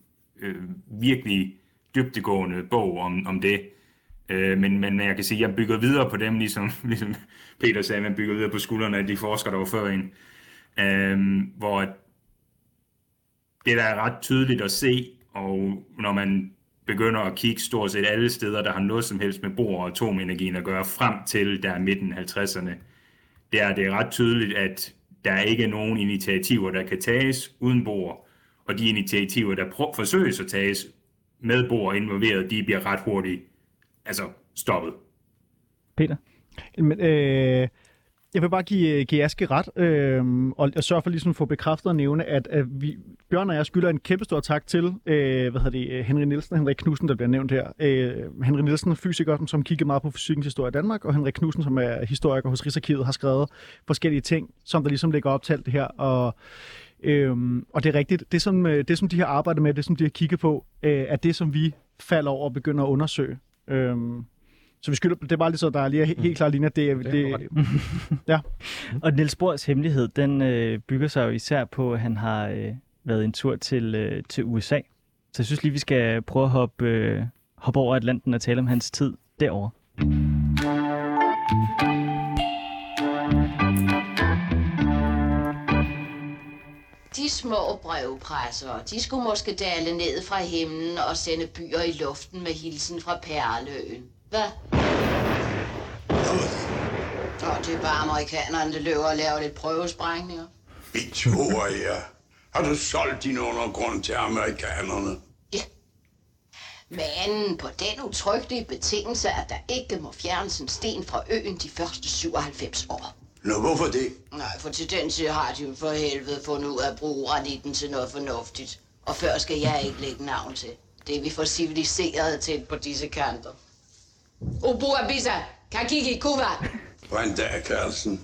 Speaker 4: øh, virkelig dybtegående bog om, om det. Øh, men, men jeg kan sige, at jeg bygger videre på dem, ligesom, ligesom Peter sagde, man bygger videre på skuldrene af de forskere, der var før en. Øh, hvor det der er ret tydeligt at se, og når man begynder at kigge stort set alle steder, der har noget som helst med bor- og atomenergien at gøre, frem til der midten 50'erne, det er det er ret tydeligt, at der ikke er nogen initiativer, der kan tages uden bor, og de initiativer, der prø- forsøges at tages med bor involveret, de bliver ret hurtigt altså stoppet.
Speaker 1: Peter?
Speaker 2: Men, øh, jeg vil bare give, øh, give Aske ret, øh, og jeg sørger for ligesom at få bekræftet og nævne, at, at vi, Bjørn og jeg skylder en kæmpe stor tak til øh, hvad hedder det, øh, Henrik Nielsen og Henrik Knudsen, der bliver nævnt her. Øh, Henrik Nielsen er fysiker, som kigger meget på fysikkens historie i Danmark, og Henrik Knudsen, som er historiker hos Rigsarkivet, har skrevet forskellige ting, som der ligesom ligger op til alt det her. Og, Øhm, og det er rigtigt. Det som, øh, det, som de har arbejdet med, det som de har kigget på, øh, er det, som vi falder over og begynder at undersøge. Øhm, så vi skylder, det er bare lige så, der er lige helt, helt klart linje, det er... Det, ja.
Speaker 1: Og Niels Bohrs hemmelighed, den øh, bygger sig jo især på, at han har øh, været en tur til, øh, til USA. Så jeg synes lige, vi skal prøve at hoppe, øh, hoppe over Atlanten og tale om hans tid derovre.
Speaker 8: De små brevpresser, de skulle måske dale ned fra himlen og sende byer i luften med hilsen fra Perleøen. Hvad? Og det er bare amerikanerne, der løber og laver lidt prøvesprængninger.
Speaker 7: Victoria, har du solgt din undergrund til amerikanerne?
Speaker 8: Men på den utryggelige betingelse, at der ikke må fjernes en sten fra øen de første 97 år.
Speaker 7: Nå, hvorfor det?
Speaker 8: Nej, for til den tid har de jo for helvede fundet ud af at bruge granitten til noget fornuftigt. Og før skal jeg ikke lægge navn til. Det er vi for civiliseret til på disse kanter. Obu Abisa, kan kigge i kuva.
Speaker 7: Der, Carlsen?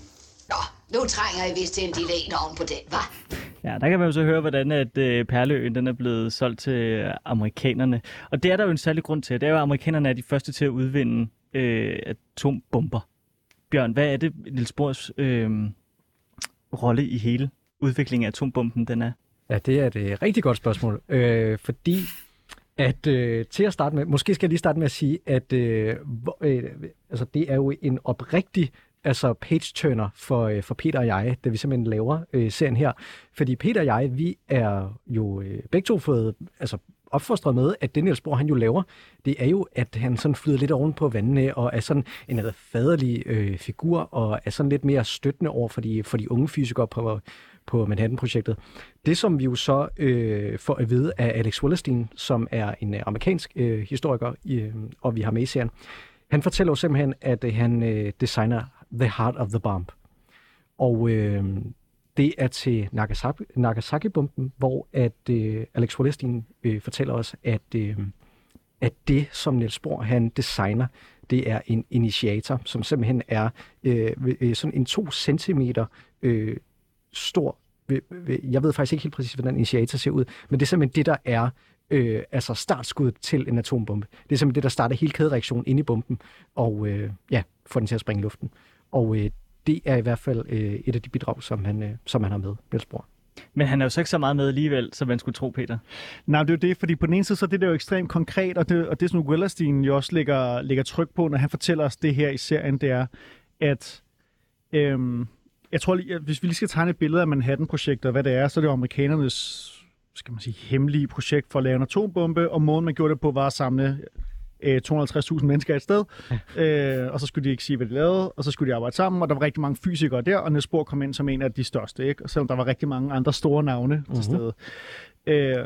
Speaker 8: Nå, nu trænger I vist til en lille en oven på den, hva'?
Speaker 1: Ja, der kan man jo så høre, hvordan at øh, Perleøen den er blevet solgt til øh, amerikanerne. Og det er der jo en særlig grund til. Det er jo, at amerikanerne er de første til at udvinde øh, atombomber. Bjørn, hvad er det, Niels Bohrs øh, rolle i hele udviklingen af atombomben, den er?
Speaker 3: Ja, det er et rigtig godt spørgsmål. Øh, fordi at øh, til at starte med, måske skal jeg lige starte med at sige, at øh, hvor, øh, altså, det er jo en oprigtig altså page-turner for, øh, for Peter og jeg, da vi simpelthen laver øh, serien her. Fordi Peter og jeg, vi er jo øh, begge to fået altså, opfostret med, at det Niels Bohr, han jo laver, det er jo, at han sådan flyder lidt oven på vandene, og er sådan en faderlig øh, figur, og er sådan lidt mere støttende over for de, for de unge fysikere på, på Manhattan-projektet. Det, som vi jo så øh, får at vide af Alex Wallerstein, som er en øh, amerikansk øh, historiker, øh, og vi har med i serien, han fortæller jo simpelthen, at øh, han øh, designer The Heart of the Bomb. Og øh, det er til Nagasaki, Nagasaki-bomben, hvor at øh, Alex Wallerstein øh, fortæller os, at, øh, at det, som Niels Bohr han designer, det er en initiator, som simpelthen er øh, øh sådan en 2 cm øh, stor. Jeg ved faktisk ikke helt præcis, hvordan initiator ser ud, men det er simpelthen det, der er øh, altså startskuddet til en atombombe. Det er simpelthen det, der starter hele kædereaktionen inde i bomben, og øh, ja, får den til at springe i luften. Og øh, det er i hvert fald øh, et af de bidrag, som han, øh, som han har med, Niels Bohr.
Speaker 1: Men han er jo så ikke så meget med alligevel, som man skulle tro, Peter.
Speaker 2: Nej, det er jo det, fordi på den ene side, så er det der jo ekstremt konkret, og det, og det som Wellerstein jo også lægger, lægger tryk på, når han fortæller os det her i serien, det er, at øhm, jeg tror lige, hvis vi lige skal tegne et billede af Manhattan-projektet, og hvad det er, så er det amerikanernes skal man sige, hemmelige projekt for at lave en atombombe, og måden man gjorde det på var at samle øh, 250.000 mennesker et sted, øh, og så skulle de ikke sige, hvad de lavede, og så skulle de arbejde sammen, og der var rigtig mange fysikere der, og Niels Bohr kom ind som en af de største, ikke? Og selvom der var rigtig mange andre store navne til stede. Øh,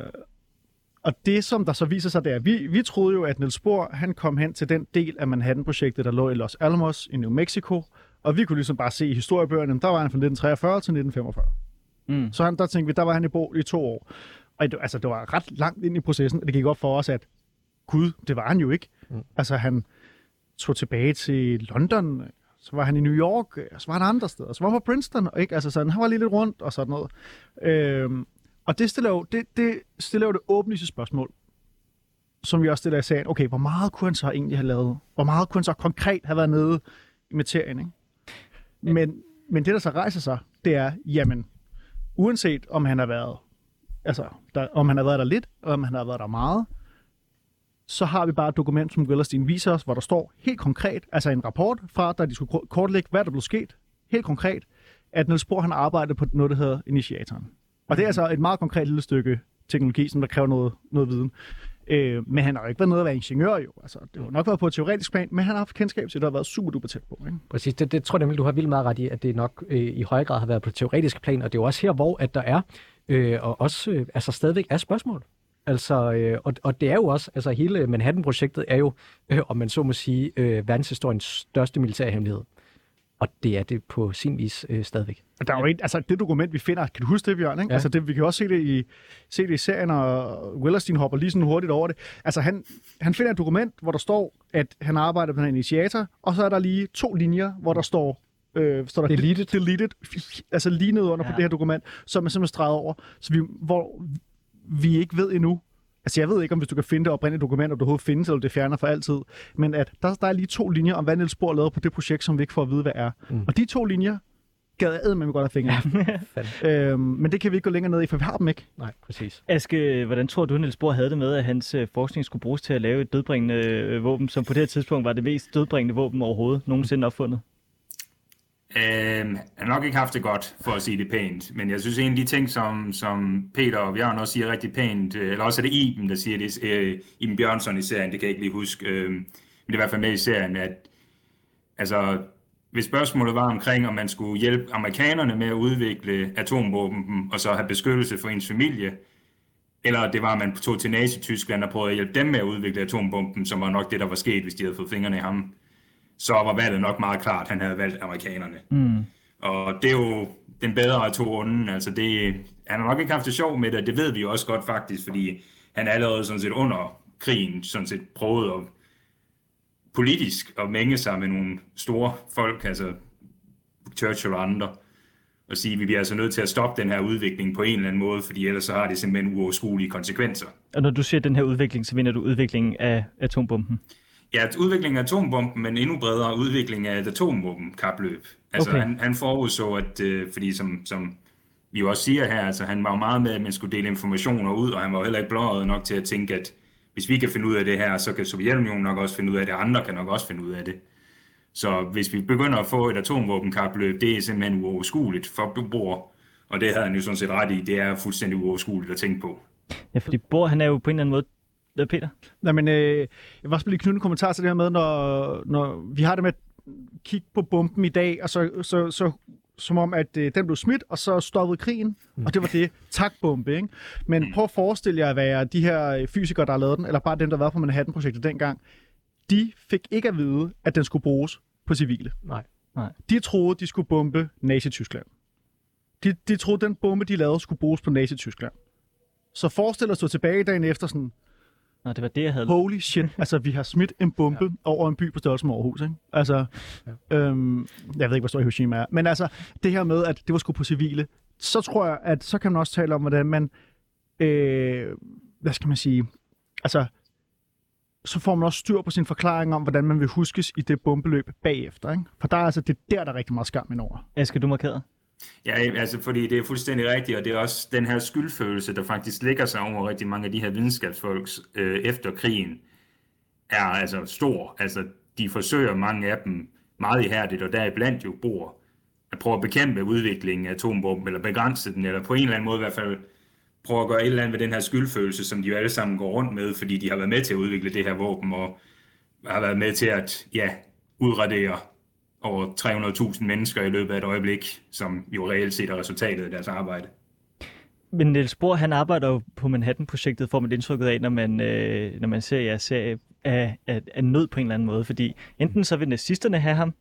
Speaker 2: Og det, som der så viser sig, det er, vi, vi troede jo, at Niels Bohr, han kom hen til den del af Manhattan-projektet, der lå i Los Alamos i New Mexico, og vi kunne ligesom bare se i historiebøgerne, der var han fra 1943 til 1945.
Speaker 1: Mm.
Speaker 2: Så han, der tænkte vi, der var han i Bo i to år. Og det, altså, det var ret langt ind i processen, og det gik op for os, at gud, det var han jo ikke. Mm. Altså, han tog tilbage til London, så var han i New York, så var han andre steder, så var han på Princeton, og ikke? Altså, sådan, han var lige lidt rundt og sådan noget. Øhm, og det stiller jo det, det, stiller jo det åbenlyse spørgsmål, som vi også stiller i sagen. Okay, hvor meget kunne han så egentlig have lavet? Hvor meget kunne han så konkret have været nede i materien, ikke? Men, men det, der så rejser sig, det er, jamen, uanset om han har været, altså, der, om han har været der lidt, og om han har været der meget, så har vi bare et dokument, som Gøllerstein viser os, hvor der står helt konkret, altså en rapport fra, da de skulle kortlægge, hvad der blev sket, helt konkret, at Niels Bohr han arbejdede på noget, der hedder initiatoren. Og det er altså et meget konkret lille stykke teknologi, som der kræver noget, noget viden. Øh, men han har jo ikke været nede at være ingeniør jo. Altså, det har nok været på et teoretisk plan, men han har haft kendskab til det og været super duper tæt på. Ikke?
Speaker 3: Præcis, det, det tror jeg nemlig, du har vildt meget ret i, at det nok øh, i høj grad har været på et teoretisk plan, og det er jo også her, hvor at der er, øh, og også øh, altså stadigvæk er spørgsmål. Altså, øh, og, og det er jo også, altså hele Manhattan-projektet er jo, øh, om man så må sige, øh, verdenshistoriens største militære hemmelighed. Og det er det på sin vis øh, stadigvæk.
Speaker 2: Der er jo ikke, altså det dokument, vi finder, kan du huske det, Bjørn? Ikke?
Speaker 3: Ja.
Speaker 2: Altså det, vi kan også se det, i, se det i serien, og Willerstein hopper lige sådan hurtigt over det. Altså han, han finder et dokument, hvor der står, at han arbejder på en initiator, og så er der lige to linjer, hvor der står, øh, står der
Speaker 3: Deleted.
Speaker 2: deleted, altså lige ned under. Ja. på det her dokument, som er simpelthen streget over, så vi, hvor vi ikke ved endnu, Altså, jeg ved ikke, om hvis du kan finde det oprindelige dokument, om det overhovedet findes, eller det fjerner for altid. Men at der, der er lige to linjer om, hvad Niels Bohr lavede på det projekt, som vi ikke får at vide, hvad er. Mm. Og de to linjer gad jeg med godt have fingre. øhm, men det kan vi ikke gå længere ned i, for vi har dem ikke.
Speaker 3: Nej, præcis.
Speaker 1: Aske, hvordan tror du, Niels Bohr havde det med, at hans øh, forskning skulle bruges til at lave et dødbringende øh, våben, som på det her tidspunkt var det mest dødbringende våben overhovedet nogensinde opfundet?
Speaker 4: Øhm, han har nok ikke haft det godt, for at sige det pænt. Men jeg synes, en af de ting, som, som Peter og Bjørn også siger rigtig pænt, øh, eller også er det Iben, der siger det, øh, Iben Bjørnsson i serien, det kan jeg ikke lige huske, øh, men det er i hvert fald med i serien, at altså, hvis spørgsmålet var omkring, om man skulle hjælpe amerikanerne med at udvikle atomvåben, og så have beskyttelse for ens familie, eller det var, at man tog til Nazi-Tyskland og prøvede at hjælpe dem med at udvikle atombomben, som var nok det, der var sket, hvis de havde fået fingrene i ham, så var valget nok meget klart, han havde valgt amerikanerne.
Speaker 1: Mm.
Speaker 4: Og det er jo den bedre af to onde. Altså det, han har nok ikke haft det sjov med det, det ved vi jo også godt faktisk, fordi han allerede sådan set under krigen sådan set prøvede at politisk at mænge sig med nogle store folk, altså Churchill og andre, og sige, at vi bliver altså nødt til at stoppe den her udvikling på en eller anden måde, fordi ellers så har det simpelthen uoverskuelige konsekvenser.
Speaker 1: Og når du siger den her udvikling, så mener du udviklingen af atombomben?
Speaker 4: Ja, udviklingen af atombomben, men endnu bredere udvikling af et atomvåbenkapløb. Altså
Speaker 1: Okay.
Speaker 4: han, han forudså, at, øh, fordi som, som vi jo også siger her, altså han var jo meget med, at man skulle dele informationer ud, og han var jo heller ikke blåret nok til at tænke, at hvis vi kan finde ud af det her, så kan Sovjetunionen nok også finde ud af det, og andre kan nok også finde ud af det. Så hvis vi begynder at få et atomvåbenkapløb, det er simpelthen uoverskueligt for Bohr, og det havde han jo sådan set ret i, det er fuldstændig uoverskueligt at tænke på.
Speaker 1: Ja, fordi Bohr, han er jo på en eller anden måde... Hvad, Peter?
Speaker 2: Nej, men øh, jeg vil også lige knytte en kommentar til det her med, når, når vi har det med at kigge på bomben i dag, og så, så, så som om, at øh, den blev smidt, og så stoppede krigen, mm. og det var det. Tak, bombe, ikke? Men prøv at forestille jer at være de her øh, fysikere, der har lavet den, eller bare dem, der var på Manhattan-projektet dengang. De fik ikke at vide, at den skulle bruges på civile.
Speaker 3: Nej.
Speaker 2: De troede, de skulle bombe Nazi-Tyskland. De, de troede, den bombe, de lavede, skulle bruges på Nazi-Tyskland. Så forestil dig at stå tilbage dagen efter sådan,
Speaker 1: Nå, det var det, jeg havde.
Speaker 2: holy shit, altså vi har smidt en bombe ja. over en by på størrelse med Aarhus, ikke? Altså, ja. øhm, jeg ved ikke, hvor stor Hiroshima er, men altså, det her med, at det var sgu på civile, så tror jeg, at så kan man også tale om, hvordan man, øh, hvad skal man sige, altså, så får man også styr på sin forklaring om, hvordan man vil huskes i det bombeløb bagefter, ikke? For der er altså, det er der, der er rigtig meget skam indover.
Speaker 1: Aske, du markeret?
Speaker 4: Ja, altså fordi det er fuldstændig rigtigt, og det er også den her skyldfølelse, der faktisk ligger sig over rigtig mange af de her videnskabsfolks øh, efter krigen, er altså stor. Altså de forsøger mange af dem meget ihærdigt, og deriblandt jo bor at prøve at bekæmpe udviklingen af atombomben, eller begrænse den, eller på en eller anden måde i hvert fald prøve at gøre et eller andet ved den her skyldfølelse, som de jo alle sammen går rundt med, fordi de har været med til at udvikle det her våben, og har været med til at ja, udradere over 300.000 mennesker i løbet af et øjeblik, som jo reelt set er resultatet af deres arbejde.
Speaker 1: Men Niels Bohr, han arbejder jo på Manhattan-projektet, får man indtrykket af, når man, øh, når man ser jeres serie af, af, af nød på en eller anden måde. Fordi enten så vil nazisterne have ham,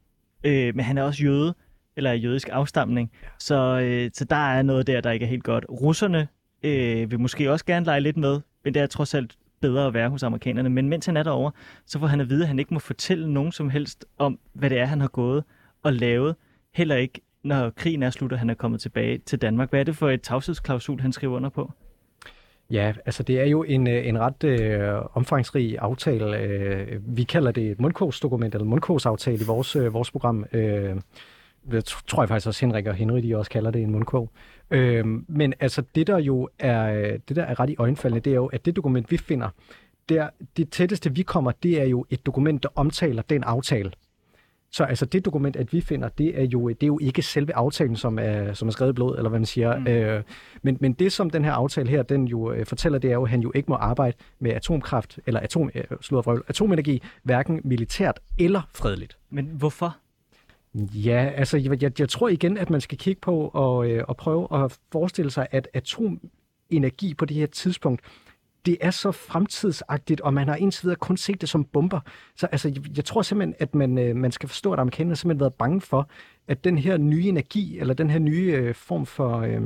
Speaker 1: øh, men han er også jøde, eller af jødisk afstamning. Så, øh, så der er noget der, der ikke er helt godt. Russerne øh, vil måske også gerne lege lidt med, men det er trods alt bedre at være hos amerikanerne. Men mens han er derovre, så får han at vide, at han ikke må fortælle nogen som helst om, hvad det er, han har gået og lavet. Heller ikke, når krigen er slut, og han er kommet tilbage til Danmark. Hvad er det for et tavshedsklausul, han skriver under på?
Speaker 3: Ja, altså det er jo en, øh, en ret øh, omfangsrig aftale. Øh, vi kalder det et mundkogsdokument, eller mundkogsaftale i vores, øh, vores program. Øh, det tror jeg faktisk også Henrik og Henry, de også kalder det en mundkog. Øh, men altså det der jo er, det der er ret i øjenfaldende, det er jo, at det dokument, vi finder, der, det tætteste vi kommer, det er jo et dokument, der omtaler den aftale. Så altså det dokument, at vi finder, det er jo, det er jo ikke selve aftalen, som er, som er skrevet i blod, eller hvad man siger. Mm. Øh, men, men det, som den her aftale her, den jo øh, fortæller, det er jo, at han jo ikke må arbejde med atomkraft, eller atom, øh, slået atomenergi, hverken militært eller fredeligt.
Speaker 1: Men hvorfor?
Speaker 3: Ja, altså jeg, jeg, jeg tror igen, at man skal kigge på og, øh, og prøve at forestille sig, at atomenergi på det her tidspunkt, det er så fremtidsagtigt, og man har indtil videre kun set det som bomber. Så altså, jeg, jeg tror simpelthen, at man, øh, man skal forstå, at amerikanerne har simpelthen været bange for, at den her nye energi, eller den her nye øh, form for... Øh,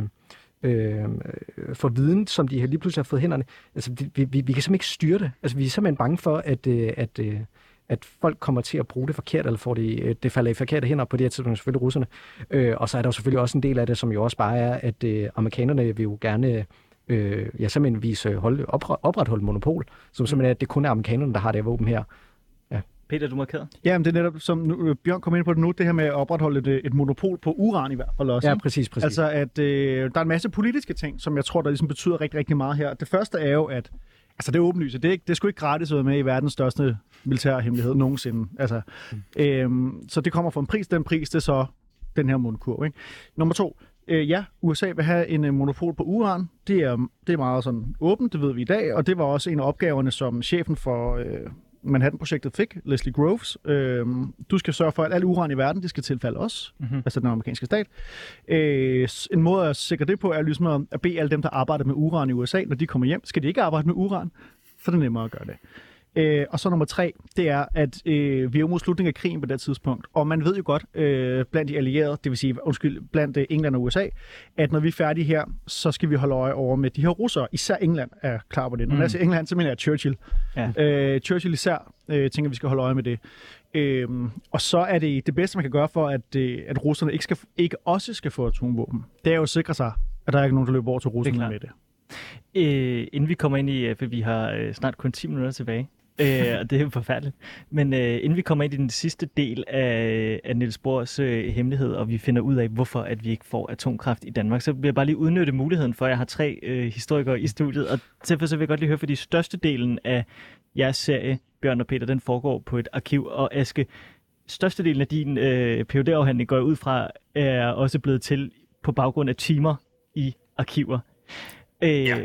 Speaker 3: øh, for viden, som de her lige pludselig har fået hænderne. Altså, vi, vi, vi kan simpelthen ikke styre det. Altså, vi er simpelthen bange for, at, øh, at, øh, at folk kommer til at bruge det forkert, eller får det, øh, det falder i forkerte hænder på det her tidspunkt, selvfølgelig russerne. Øh, og så er der jo selvfølgelig også en del af det, som jo også bare er, at øh, amerikanerne vil jo gerne øh, ja, simpelthen vise hold, opre, opretholde monopol, som simpelthen er, at det kun er amerikanerne, der har det våben her.
Speaker 1: Ja. Peter, du markerer.
Speaker 2: Ja, men det er netop, som nu, øh, Bjørn kom ind på det nu, det her med at opretholde et, et monopol på uran i hvert fald også.
Speaker 3: Ja, præcis, præcis.
Speaker 2: Altså, at øh, der er en masse politiske ting, som jeg tror, der ligesom betyder rigtig, rigtig meget her. Det første er jo, at Altså, det er åbenlyst. Det er, ikke, det er sgu ikke gratis at være med i verdens største militære hemmelighed nogensinde. Altså, mm. øhm, så det kommer fra en pris. Den pris, det er så den her mundkurv. Ikke? Nummer to. Øh, ja, USA vil have en øh, monopol på uran. Det er, det er meget sådan åbent, det ved vi i dag. Og det var også en af opgaverne, som chefen for øh, Manhattan-projektet fik, Leslie Groves. Øh, du skal sørge for, at al uran i verden, det skal tilfalde os, mm-hmm. altså den amerikanske stat. Øh, en måde at sikre det på, er ligesom at bede alle dem, der arbejder med uran i USA, når de kommer hjem, skal de ikke arbejde med uran, så er det nemmere at gøre det. Øh, og så nummer tre, det er, at øh, vi er jo mod slutningen af krigen på det tidspunkt. Og man ved jo godt, øh, blandt de allierede, det vil sige, undskyld, blandt øh, England og USA, at når vi er færdige her, så skal vi holde øje over med de her russere. Især England er klar på det. Når mm. jeg siger England, så mener jeg Churchill. Ja. Øh, Churchill især øh, tænker, vi skal holde øje med det. Øh, og så er det det bedste, man kan gøre for, at, øh, at russerne ikke, skal, ikke også skal få atomvåben. Det er jo at sikre sig, at der er ikke nogen, der løber over til russerne med det.
Speaker 1: Øh, inden vi kommer ind i, for vi har øh, snart kun 10 minutter tilbage, øh, og det er jo forfærdeligt. Men øh, inden vi kommer ind i den sidste del af, af Niels Bohrs øh, hemmelighed, og vi finder ud af, hvorfor at vi ikke får atomkraft i Danmark, så vil jeg bare lige udnytte muligheden for, at jeg har tre øh, historikere i studiet, og derfor så vil jeg godt lige høre, fordi største delen af jeres serie, Bjørn og Peter, den foregår på et arkiv, og Aske, størstedelen af din øh, phd afhandling går ud fra, er også blevet til på baggrund af timer i arkiver. Øh, ja.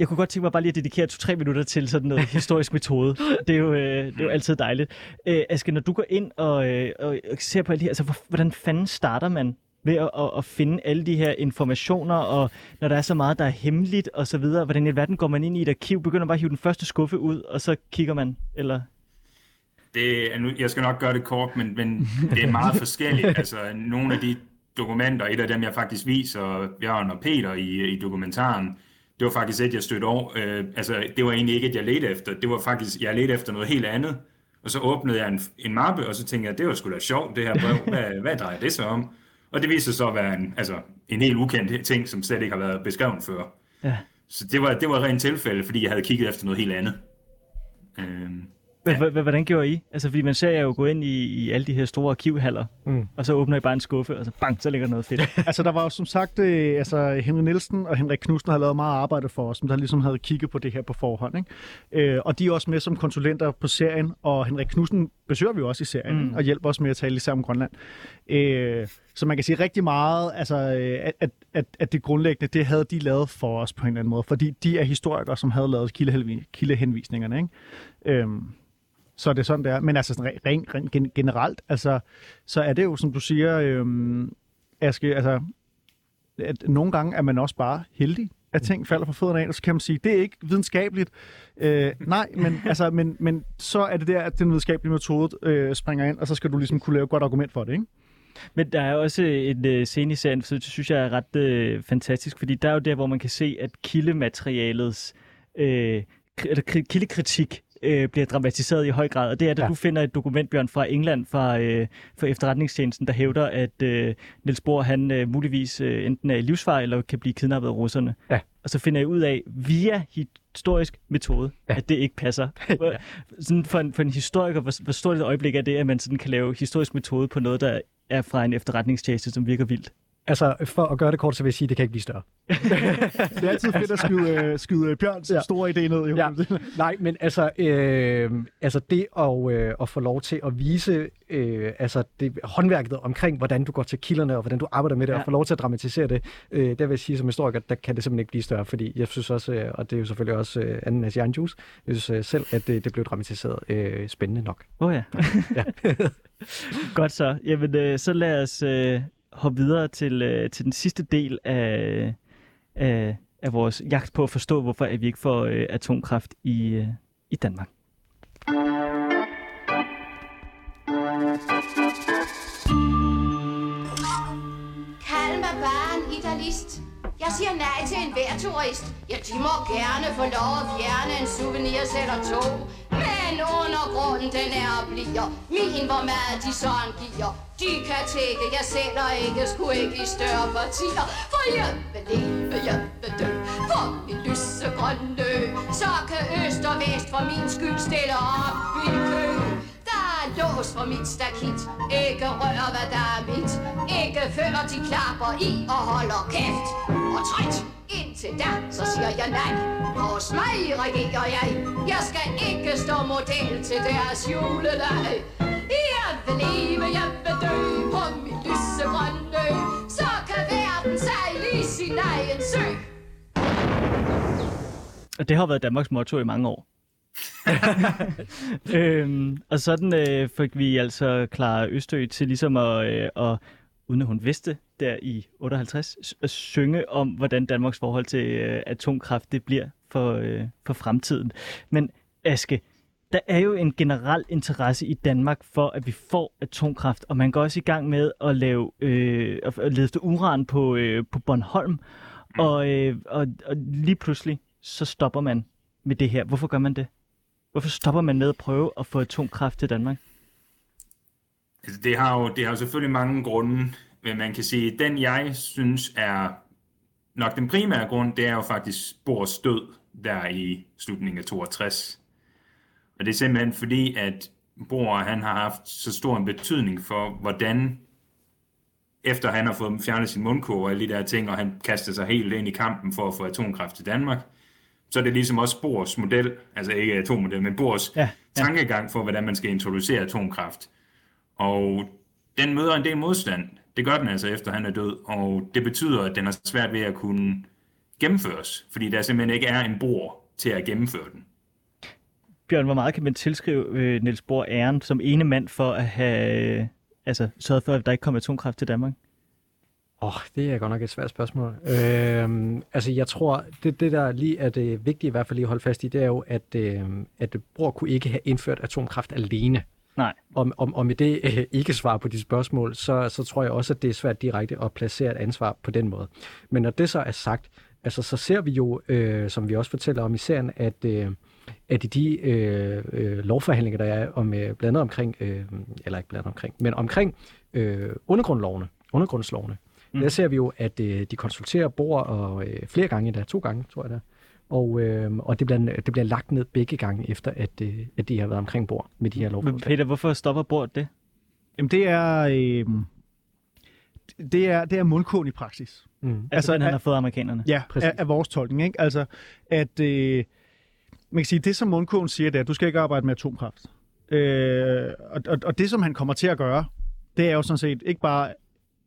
Speaker 1: Jeg kunne godt tænke mig bare lige at dedikere to-tre minutter til sådan noget historisk metode. Det er jo, øh, det er jo altid dejligt. Øh, Aske, når du går ind og, øh, og ser på alt det her, altså hvordan fanden starter man ved at, at, at finde alle de her informationer, og når der er så meget, der er hemmeligt og så videre, hvordan i verden går man ind i et arkiv, begynder bare at hive den første skuffe ud, og så kigger man, eller...
Speaker 4: Det er nu, jeg skal nok gøre det kort, men, men det er meget forskelligt. Altså, nogle af de dokumenter, et af dem, jeg faktisk viser Bjørn og Peter i, i dokumentaren, det var faktisk et, jeg stødte over. Øh, altså, det var egentlig ikke et, jeg ledte efter. Det var faktisk, jeg ledte efter noget helt andet. Og så åbnede jeg en, en mappe, og så tænkte jeg, det var sgu da sjovt, det her brev. Hvad, hvad drejer det så om? Og det viste sig så at være en, altså, en helt ukendt ting, som slet ikke har været beskrevet før. Ja. Så det var, det var rent tilfælde, fordi jeg havde kigget efter noget helt andet. Øh,
Speaker 1: Hvordan gjorde I? Altså, fordi man ser jo gå ind i, i alle de her store arkivhaller, mm. og så åbner I bare en skuffe, og så bang, så ligger noget fedt.
Speaker 2: altså, der var jo som sagt, øh, altså Henry Nielsen og Henrik Knudsen har lavet meget arbejde for os, som der ligesom havde kigget på det her på forhånd. Ikke? Øh, og de er også med som konsulenter på serien, og Henrik Knudsen besøger vi også i serien, mm. og hjælper os med at tale især om Grønland. Øh, så man kan sige rigtig meget, altså, at, at, at, at det grundlæggende, det havde de lavet for os på en eller anden måde, fordi de er historikere, som havde lavet kildehenvisningerne. Ikke? Øh, så er det sådan, det er. Men altså rent ren, ren, generelt, altså, så er det jo, som du siger, øhm, Aske, altså, at nogle gange er man også bare heldig. at ting falder fra fødderne af, og så kan man sige, det er ikke videnskabeligt. Øh, nej, men, altså, men, men så er det der, at den videnskabelige metode øh, springer ind, og så skal du ligesom kunne lave et godt argument for det, ikke?
Speaker 1: Men der er også en øh, scene i serien, så det synes jeg er ret øh, fantastisk, fordi der er jo der, hvor man kan se, at kildematerialets øh, eller kri- kildekritik øh, bliver dramatiseret i høj grad. Og det er, da ja. Du finder et dokument, Bjørn, fra England, fra, øh, fra efterretningstjenesten, der hævder, at øh, Niels Bohr, han øh, muligvis øh, enten er i livsfare, eller kan blive kidnappet af russerne.
Speaker 3: Ja.
Speaker 1: Og så finder jeg ud af, via historisk metode. Ja. at det ikke passer. ja. Sådan for, en, for en historiker, hvor, hvor stort et øjeblik er det, at man sådan kan lave historisk metode på noget, der er fra en efterretningstjeneste, som virker vildt.
Speaker 3: Altså, for at gøre det kort, så vil jeg sige, at det kan ikke blive større.
Speaker 2: Det er altid fedt at skyde, øh, skyde Bjørns ja. Store idé ned. Jo.
Speaker 3: Ja. Nej, men altså, øh, altså det at, øh, at få lov til at vise øh, altså det, håndværket omkring, hvordan du går til kilderne, og hvordan du arbejder med det,
Speaker 1: Ja.
Speaker 3: og få lov til at dramatisere det, øh, der vil jeg sige som historiker, der kan det simpelthen ikke blive større, fordi jeg synes også, øh, og det er jo selvfølgelig også øh, anden af jeg synes øh, selv, at det, det blev dramatiseret øh, spændende nok.
Speaker 1: Åh oh, ja.
Speaker 3: Ja.
Speaker 1: Godt så. Jamen, øh, så lad os øh, hoppe videre til, øh, til den sidste del af, af, af vores jagt på at forstå, hvorfor at vi ikke får øh, atomkraft i, øh, i Danmark.
Speaker 8: Kald mig bare en idealist. Jeg siger nej til enhver turist. Ja, de må gerne få lov at fjerne en souvenir eller to. Men undergrunden, den er og bliver min, hvor meget de så angiver. De kan tække, jeg sælger ikke, skulle ikke i større partier. For jeg vil leve, jeg vil dø for min lysegrønne ø. Så kan øst og vest for min skyld stille op i kø. Er lås for mit stakit. Ikke rør, hvad der er mit. Ikke før de klapper i og holder kæft. Og træt indtil da, så siger jeg nej. Hos mig regerer jeg. Jeg skal ikke stå model til deres juleleg. Jeg vil leve, jeg vil dø på mit lysegrønne ø. Så kan verden sejle i sin egen sø.
Speaker 1: Og det har været Danmarks motto i mange år. øhm, og sådan øh, fik vi altså Clara Østø til ligesom at, øh, at, uden at hun vidste, der i 58, s- at synge om, hvordan Danmarks forhold til øh, atomkraft det bliver for, øh, for fremtiden. Men Aske, der er jo en generel interesse i Danmark for, at vi får atomkraft, og man går også i gang med at lave øh, at at lede efter uran på, øh, på Bornholm, og, øh, og, og lige pludselig så stopper man med det her. Hvorfor gør man det? Hvorfor stopper man med at prøve at få atomkraft til Danmark?
Speaker 4: Altså, det har jo det har jo selvfølgelig mange grunde, men man kan sige, at den jeg synes er nok den primære grund, det er jo faktisk Bors død der i slutningen af 62. Og det er simpelthen fordi, at Bor han har haft så stor en betydning for, hvordan efter han har fået fjernet sin mundkurv og alle de der ting, og han kaster sig helt ind i kampen for at få atomkraft til Danmark, så er det ligesom også Bors model, altså ikke atommodel, men Bors
Speaker 1: Ja,
Speaker 4: ja, tankegang for, hvordan man skal introducere atomkraft. Og den møder en del modstand. Det gør den altså, efter han er død. Og det betyder, at den har svært ved at kunne gennemføres, fordi der simpelthen ikke er en bor til at gennemføre den.
Speaker 1: Bjørn, hvor meget kan man tilskrive øh, Niels Bohr æren som ene mand for at have øh, altså, sørget for, at der ikke kom atomkraft til Danmark?
Speaker 3: Åh, oh, det er godt nok et svært spørgsmål. Øhm, altså, jeg tror, det, det der lige er det vigtige i hvert fald lige at holde fast i, det er jo, at, øh, at Bror kunne ikke have indført atomkraft alene.
Speaker 1: Nej.
Speaker 3: Og, og, og med det øh, ikke svar på de spørgsmål, så, så tror jeg også, at det er svært direkte at placere et ansvar på den måde. Men når det så er sagt, altså, så ser vi jo, øh, som vi også fortæller om i serien, at, øh, at i de øh, øh, lovforhandlinger, der er om, øh, blandt andet omkring, øh, eller ikke blandt andet omkring, men omkring øh, undergrundlovene, undergrundslovene, mm. der ser vi jo, at øh, de konsulterer bor og øh, flere gange endda, to gange, tror jeg det er. Og, øh, og det, bliver, det bliver lagt ned begge gange efter, at, øh, at de har været omkring bord med de her
Speaker 1: Men
Speaker 3: lovforslag.
Speaker 1: Peter, hvorfor stopper Bohr det?
Speaker 2: Jamen, det er, øh, det er, det er mundkån i praksis.
Speaker 3: Mm.
Speaker 1: Altså,
Speaker 2: Altså,
Speaker 1: den, han har fået amerikanerne?
Speaker 2: Ja,
Speaker 3: Præcis.
Speaker 2: af, af vores tolkning. Ikke? Altså, at øh, man kan sige, det som mundkåen siger, det er, at du skal ikke arbejde med atomkraft. Øh, og, og, og det, som han kommer til at gøre, det er jo sådan set ikke bare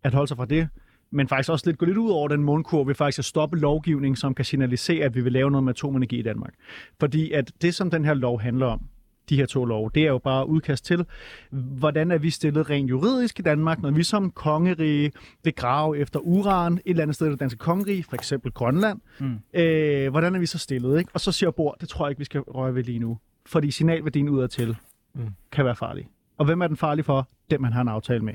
Speaker 2: at holde sig fra det, men faktisk også lidt gå lidt ud over den mundkurve ved faktisk at stoppe lovgivning, som kan signalisere, at vi vil lave noget med atomenergi i Danmark. Fordi at det, som den her lov handler om, de her to love. Det er jo bare udkast til, hvordan er vi stillet rent juridisk i Danmark, når vi som kongerige vil grave efter uran et eller andet sted i det danske kongerige, for eksempel Grønland. Mm. Øh, hvordan er vi så stillet? Ikke? Og så siger Bor, det tror jeg ikke, vi skal røre ved lige nu. Fordi signalværdien udadtil mm. kan være farlig. Og hvem er den farlig for? Dem, man har en aftale med.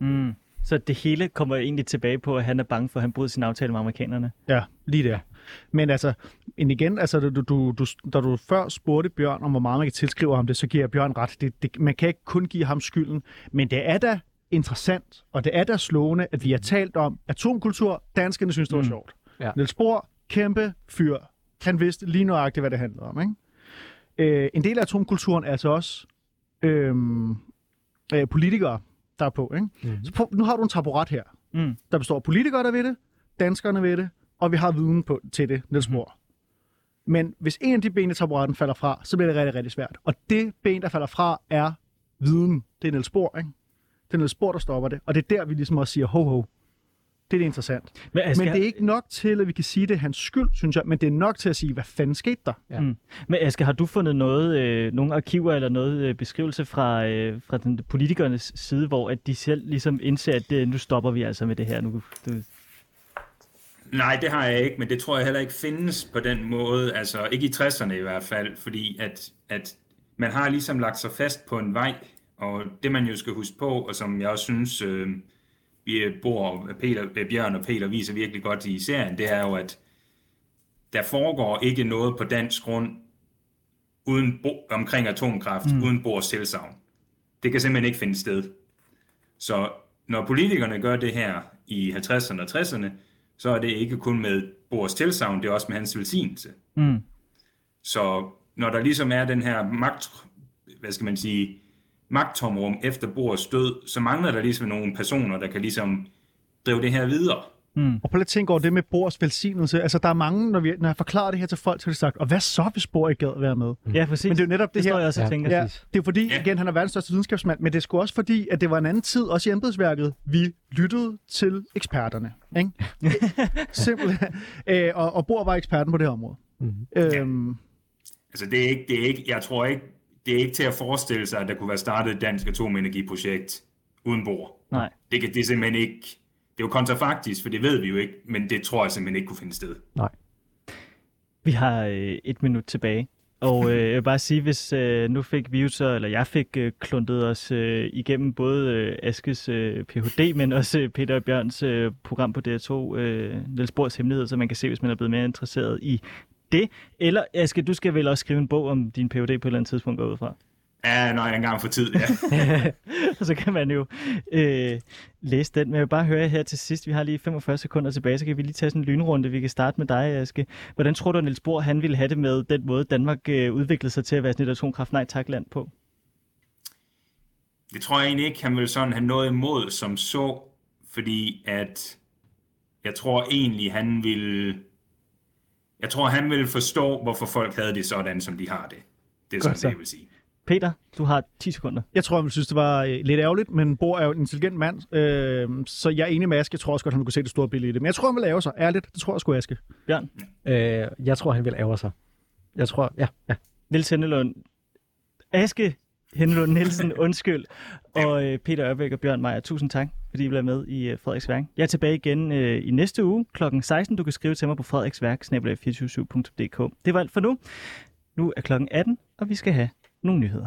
Speaker 1: Mm. Så det hele kommer egentlig tilbage på, at han er bange for, at han bryder sin aftale med amerikanerne.
Speaker 2: Ja, lige der. Men altså, men igen, altså, du, du, du, da du før spurgte Bjørn om, hvor meget man kan tilskrive ham det, så giver jeg Bjørn ret. Det, det, man kan ikke kun give ham skylden, men det er da interessant, og det er da slående, at vi har talt om atomkultur. Danskerne synes, det var
Speaker 3: Mm.
Speaker 2: sjovt.
Speaker 3: Ja.
Speaker 2: Niels Bohr, kæmpe fyr. Han vidste lige nøjagtigt, hvad det handlede om. Ikke? Øh, en del af atomkulturen er altså også øhm, øh, politikere, der er på. Ikke? Mm. Så på, nu har du en taburet her.
Speaker 1: Mm.
Speaker 2: Der består af politikere, der ved det, danskerne ved det, og vi har viden på, til det, Niels Bohr. Men hvis en af de ben i taburetten falder fra, så bliver det rigtig, rigtig svært. Og det ben, der falder fra, er viden. Det er Niels Bohr, ikke? Det er Niels Bohr, der stopper det. Og det er der, vi ligesom også siger, ho, ho. Det er det interessant.
Speaker 1: Men, Asger,
Speaker 2: Men det er ikke nok til, at vi kan sige, at det er hans skyld, synes jeg. Men det er nok til at sige, hvad fanden skete der?
Speaker 3: Ja.
Speaker 1: Mm. Men Aske, har du fundet noget, øh, nogle arkiver eller noget øh, beskrivelse fra, øh, fra den, politikernes side, hvor at de selv ligesom indser, at øh, nu stopper vi altså med det her? Nu, du,
Speaker 4: Nej, det har jeg ikke, men det tror jeg heller ikke findes på den måde, altså ikke i 60'erne i hvert fald, fordi at, at man har ligesom lagt sig fast på en vej, og det man jo skal huske på, og som jeg også synes, øh, bor Peter, øh, Bjørn og Peter viser virkelig godt i serien, det er jo, at der foregår ikke noget på dansk grund uden bo, omkring atomkraft, mm. uden Bors tilsavn. Det kan simpelthen ikke finde sted. Så når politikerne gør det her i 50'erne og 60'erne, så er det ikke kun med Bors tilsavn, det er også med hans velsignelse.
Speaker 1: mm.
Speaker 4: Så når der ligesom er den her magt, hvad skal man sige, magttomrum efter Bors død, så mangler der ligesom nogle personer, der kan ligesom drive det her videre.
Speaker 2: Og prøv lige at tænke over det med Bors velsignelse. Altså, der er mange, når, vi, når jeg forklarer det her til folk, så har de sagt, og hvad så, hvis Bor ikke gad være med?
Speaker 1: Ja, præcis.
Speaker 2: Men det er jo netop det,
Speaker 1: det
Speaker 2: her.
Speaker 1: står jeg også og
Speaker 3: Ja.
Speaker 1: tænker.
Speaker 2: Ja, det er fordi,
Speaker 4: Ja.
Speaker 2: igen, han er verdens største videnskabsmand, men det er sgu også fordi, at det var en anden tid, også i embedsværket. Vi lyttede til eksperterne. Ikke? Simpelthen. Øh, og, og Bor var eksperten på det her område.
Speaker 3: Mhm.
Speaker 2: Øhm,
Speaker 4: Altså det er ikke, det er ikke, jeg tror ikke, det er ikke til at forestille sig, at der kunne være startet et dansk atomenergiprojekt uden Bor.
Speaker 1: Nej.
Speaker 4: Det, kan, det er simpelthen ikke, det er jo kontrafaktisk, for det ved vi jo ikke, men det tror jeg simpelthen ikke kunne finde sted.
Speaker 1: Vi har øh, et minut tilbage. Og øh, jeg vil bare sige, hvis øh, nu fik vi jo så, eller jeg fik øh, kluntet os øh, igennem både øh, Askes øh, Ph.D., men også øh, Peter og Bjørns øh, program på DR2, øh, Niels Bohrs Hemmelighed, så man kan se, hvis man er blevet mere interesseret i det. Eller Aske, du skal vel også skrive en bog om din Ph.D. på et eller andet tidspunkt gå ud fra.
Speaker 4: Ja, når jeg engang får tid, ja.
Speaker 1: Så kan man jo øh, læse den. Men jeg vil bare høre her til sidst. Vi har lige 45 sekunder tilbage, så kan vi lige tage sådan en lynrunde. Vi kan starte med dig, Aske. Hvordan tror du, Niels Bohr han ville have det med den måde, Danmark øh, udviklede sig til at være sådan et atomkraft nej tak land på?
Speaker 4: Det tror jeg egentlig ikke, han vil sådan have noget imod som så, fordi at jeg tror egentlig, han vil jeg tror, han vil forstå, hvorfor folk havde det sådan, som de har det. Det er sådan, det, jeg vil sige.
Speaker 1: Peter, du har 10 sekunder.
Speaker 2: jeg tror, han ville synes, det var øh, lidt ærgerligt, men Bor er jo en intelligent mand, øh, så jeg er enig med Aske. Jeg tror også godt, han kunne se det store billede i det. Men jeg tror, han vil lave sig. Ærligt, det tror jeg sgu, Aske.
Speaker 1: Bjørn,
Speaker 3: Øh, jeg tror, han vil ærge sig. Jeg tror, ja, ja.
Speaker 1: Niels Hennelund, Aske Henlund Nielsen, undskyld. Og øh, Peter Ørbæk og Bjørn Meier, tusind tak, fordi I blev med i øh, Frederiks Værk. Jeg er tilbage igen øh, i næste uge kl. 16. Du kan skrive til mig på frederiksværk.dk. Det var alt for nu. Nu er klokken 18, og vi skal have nogle nyheder.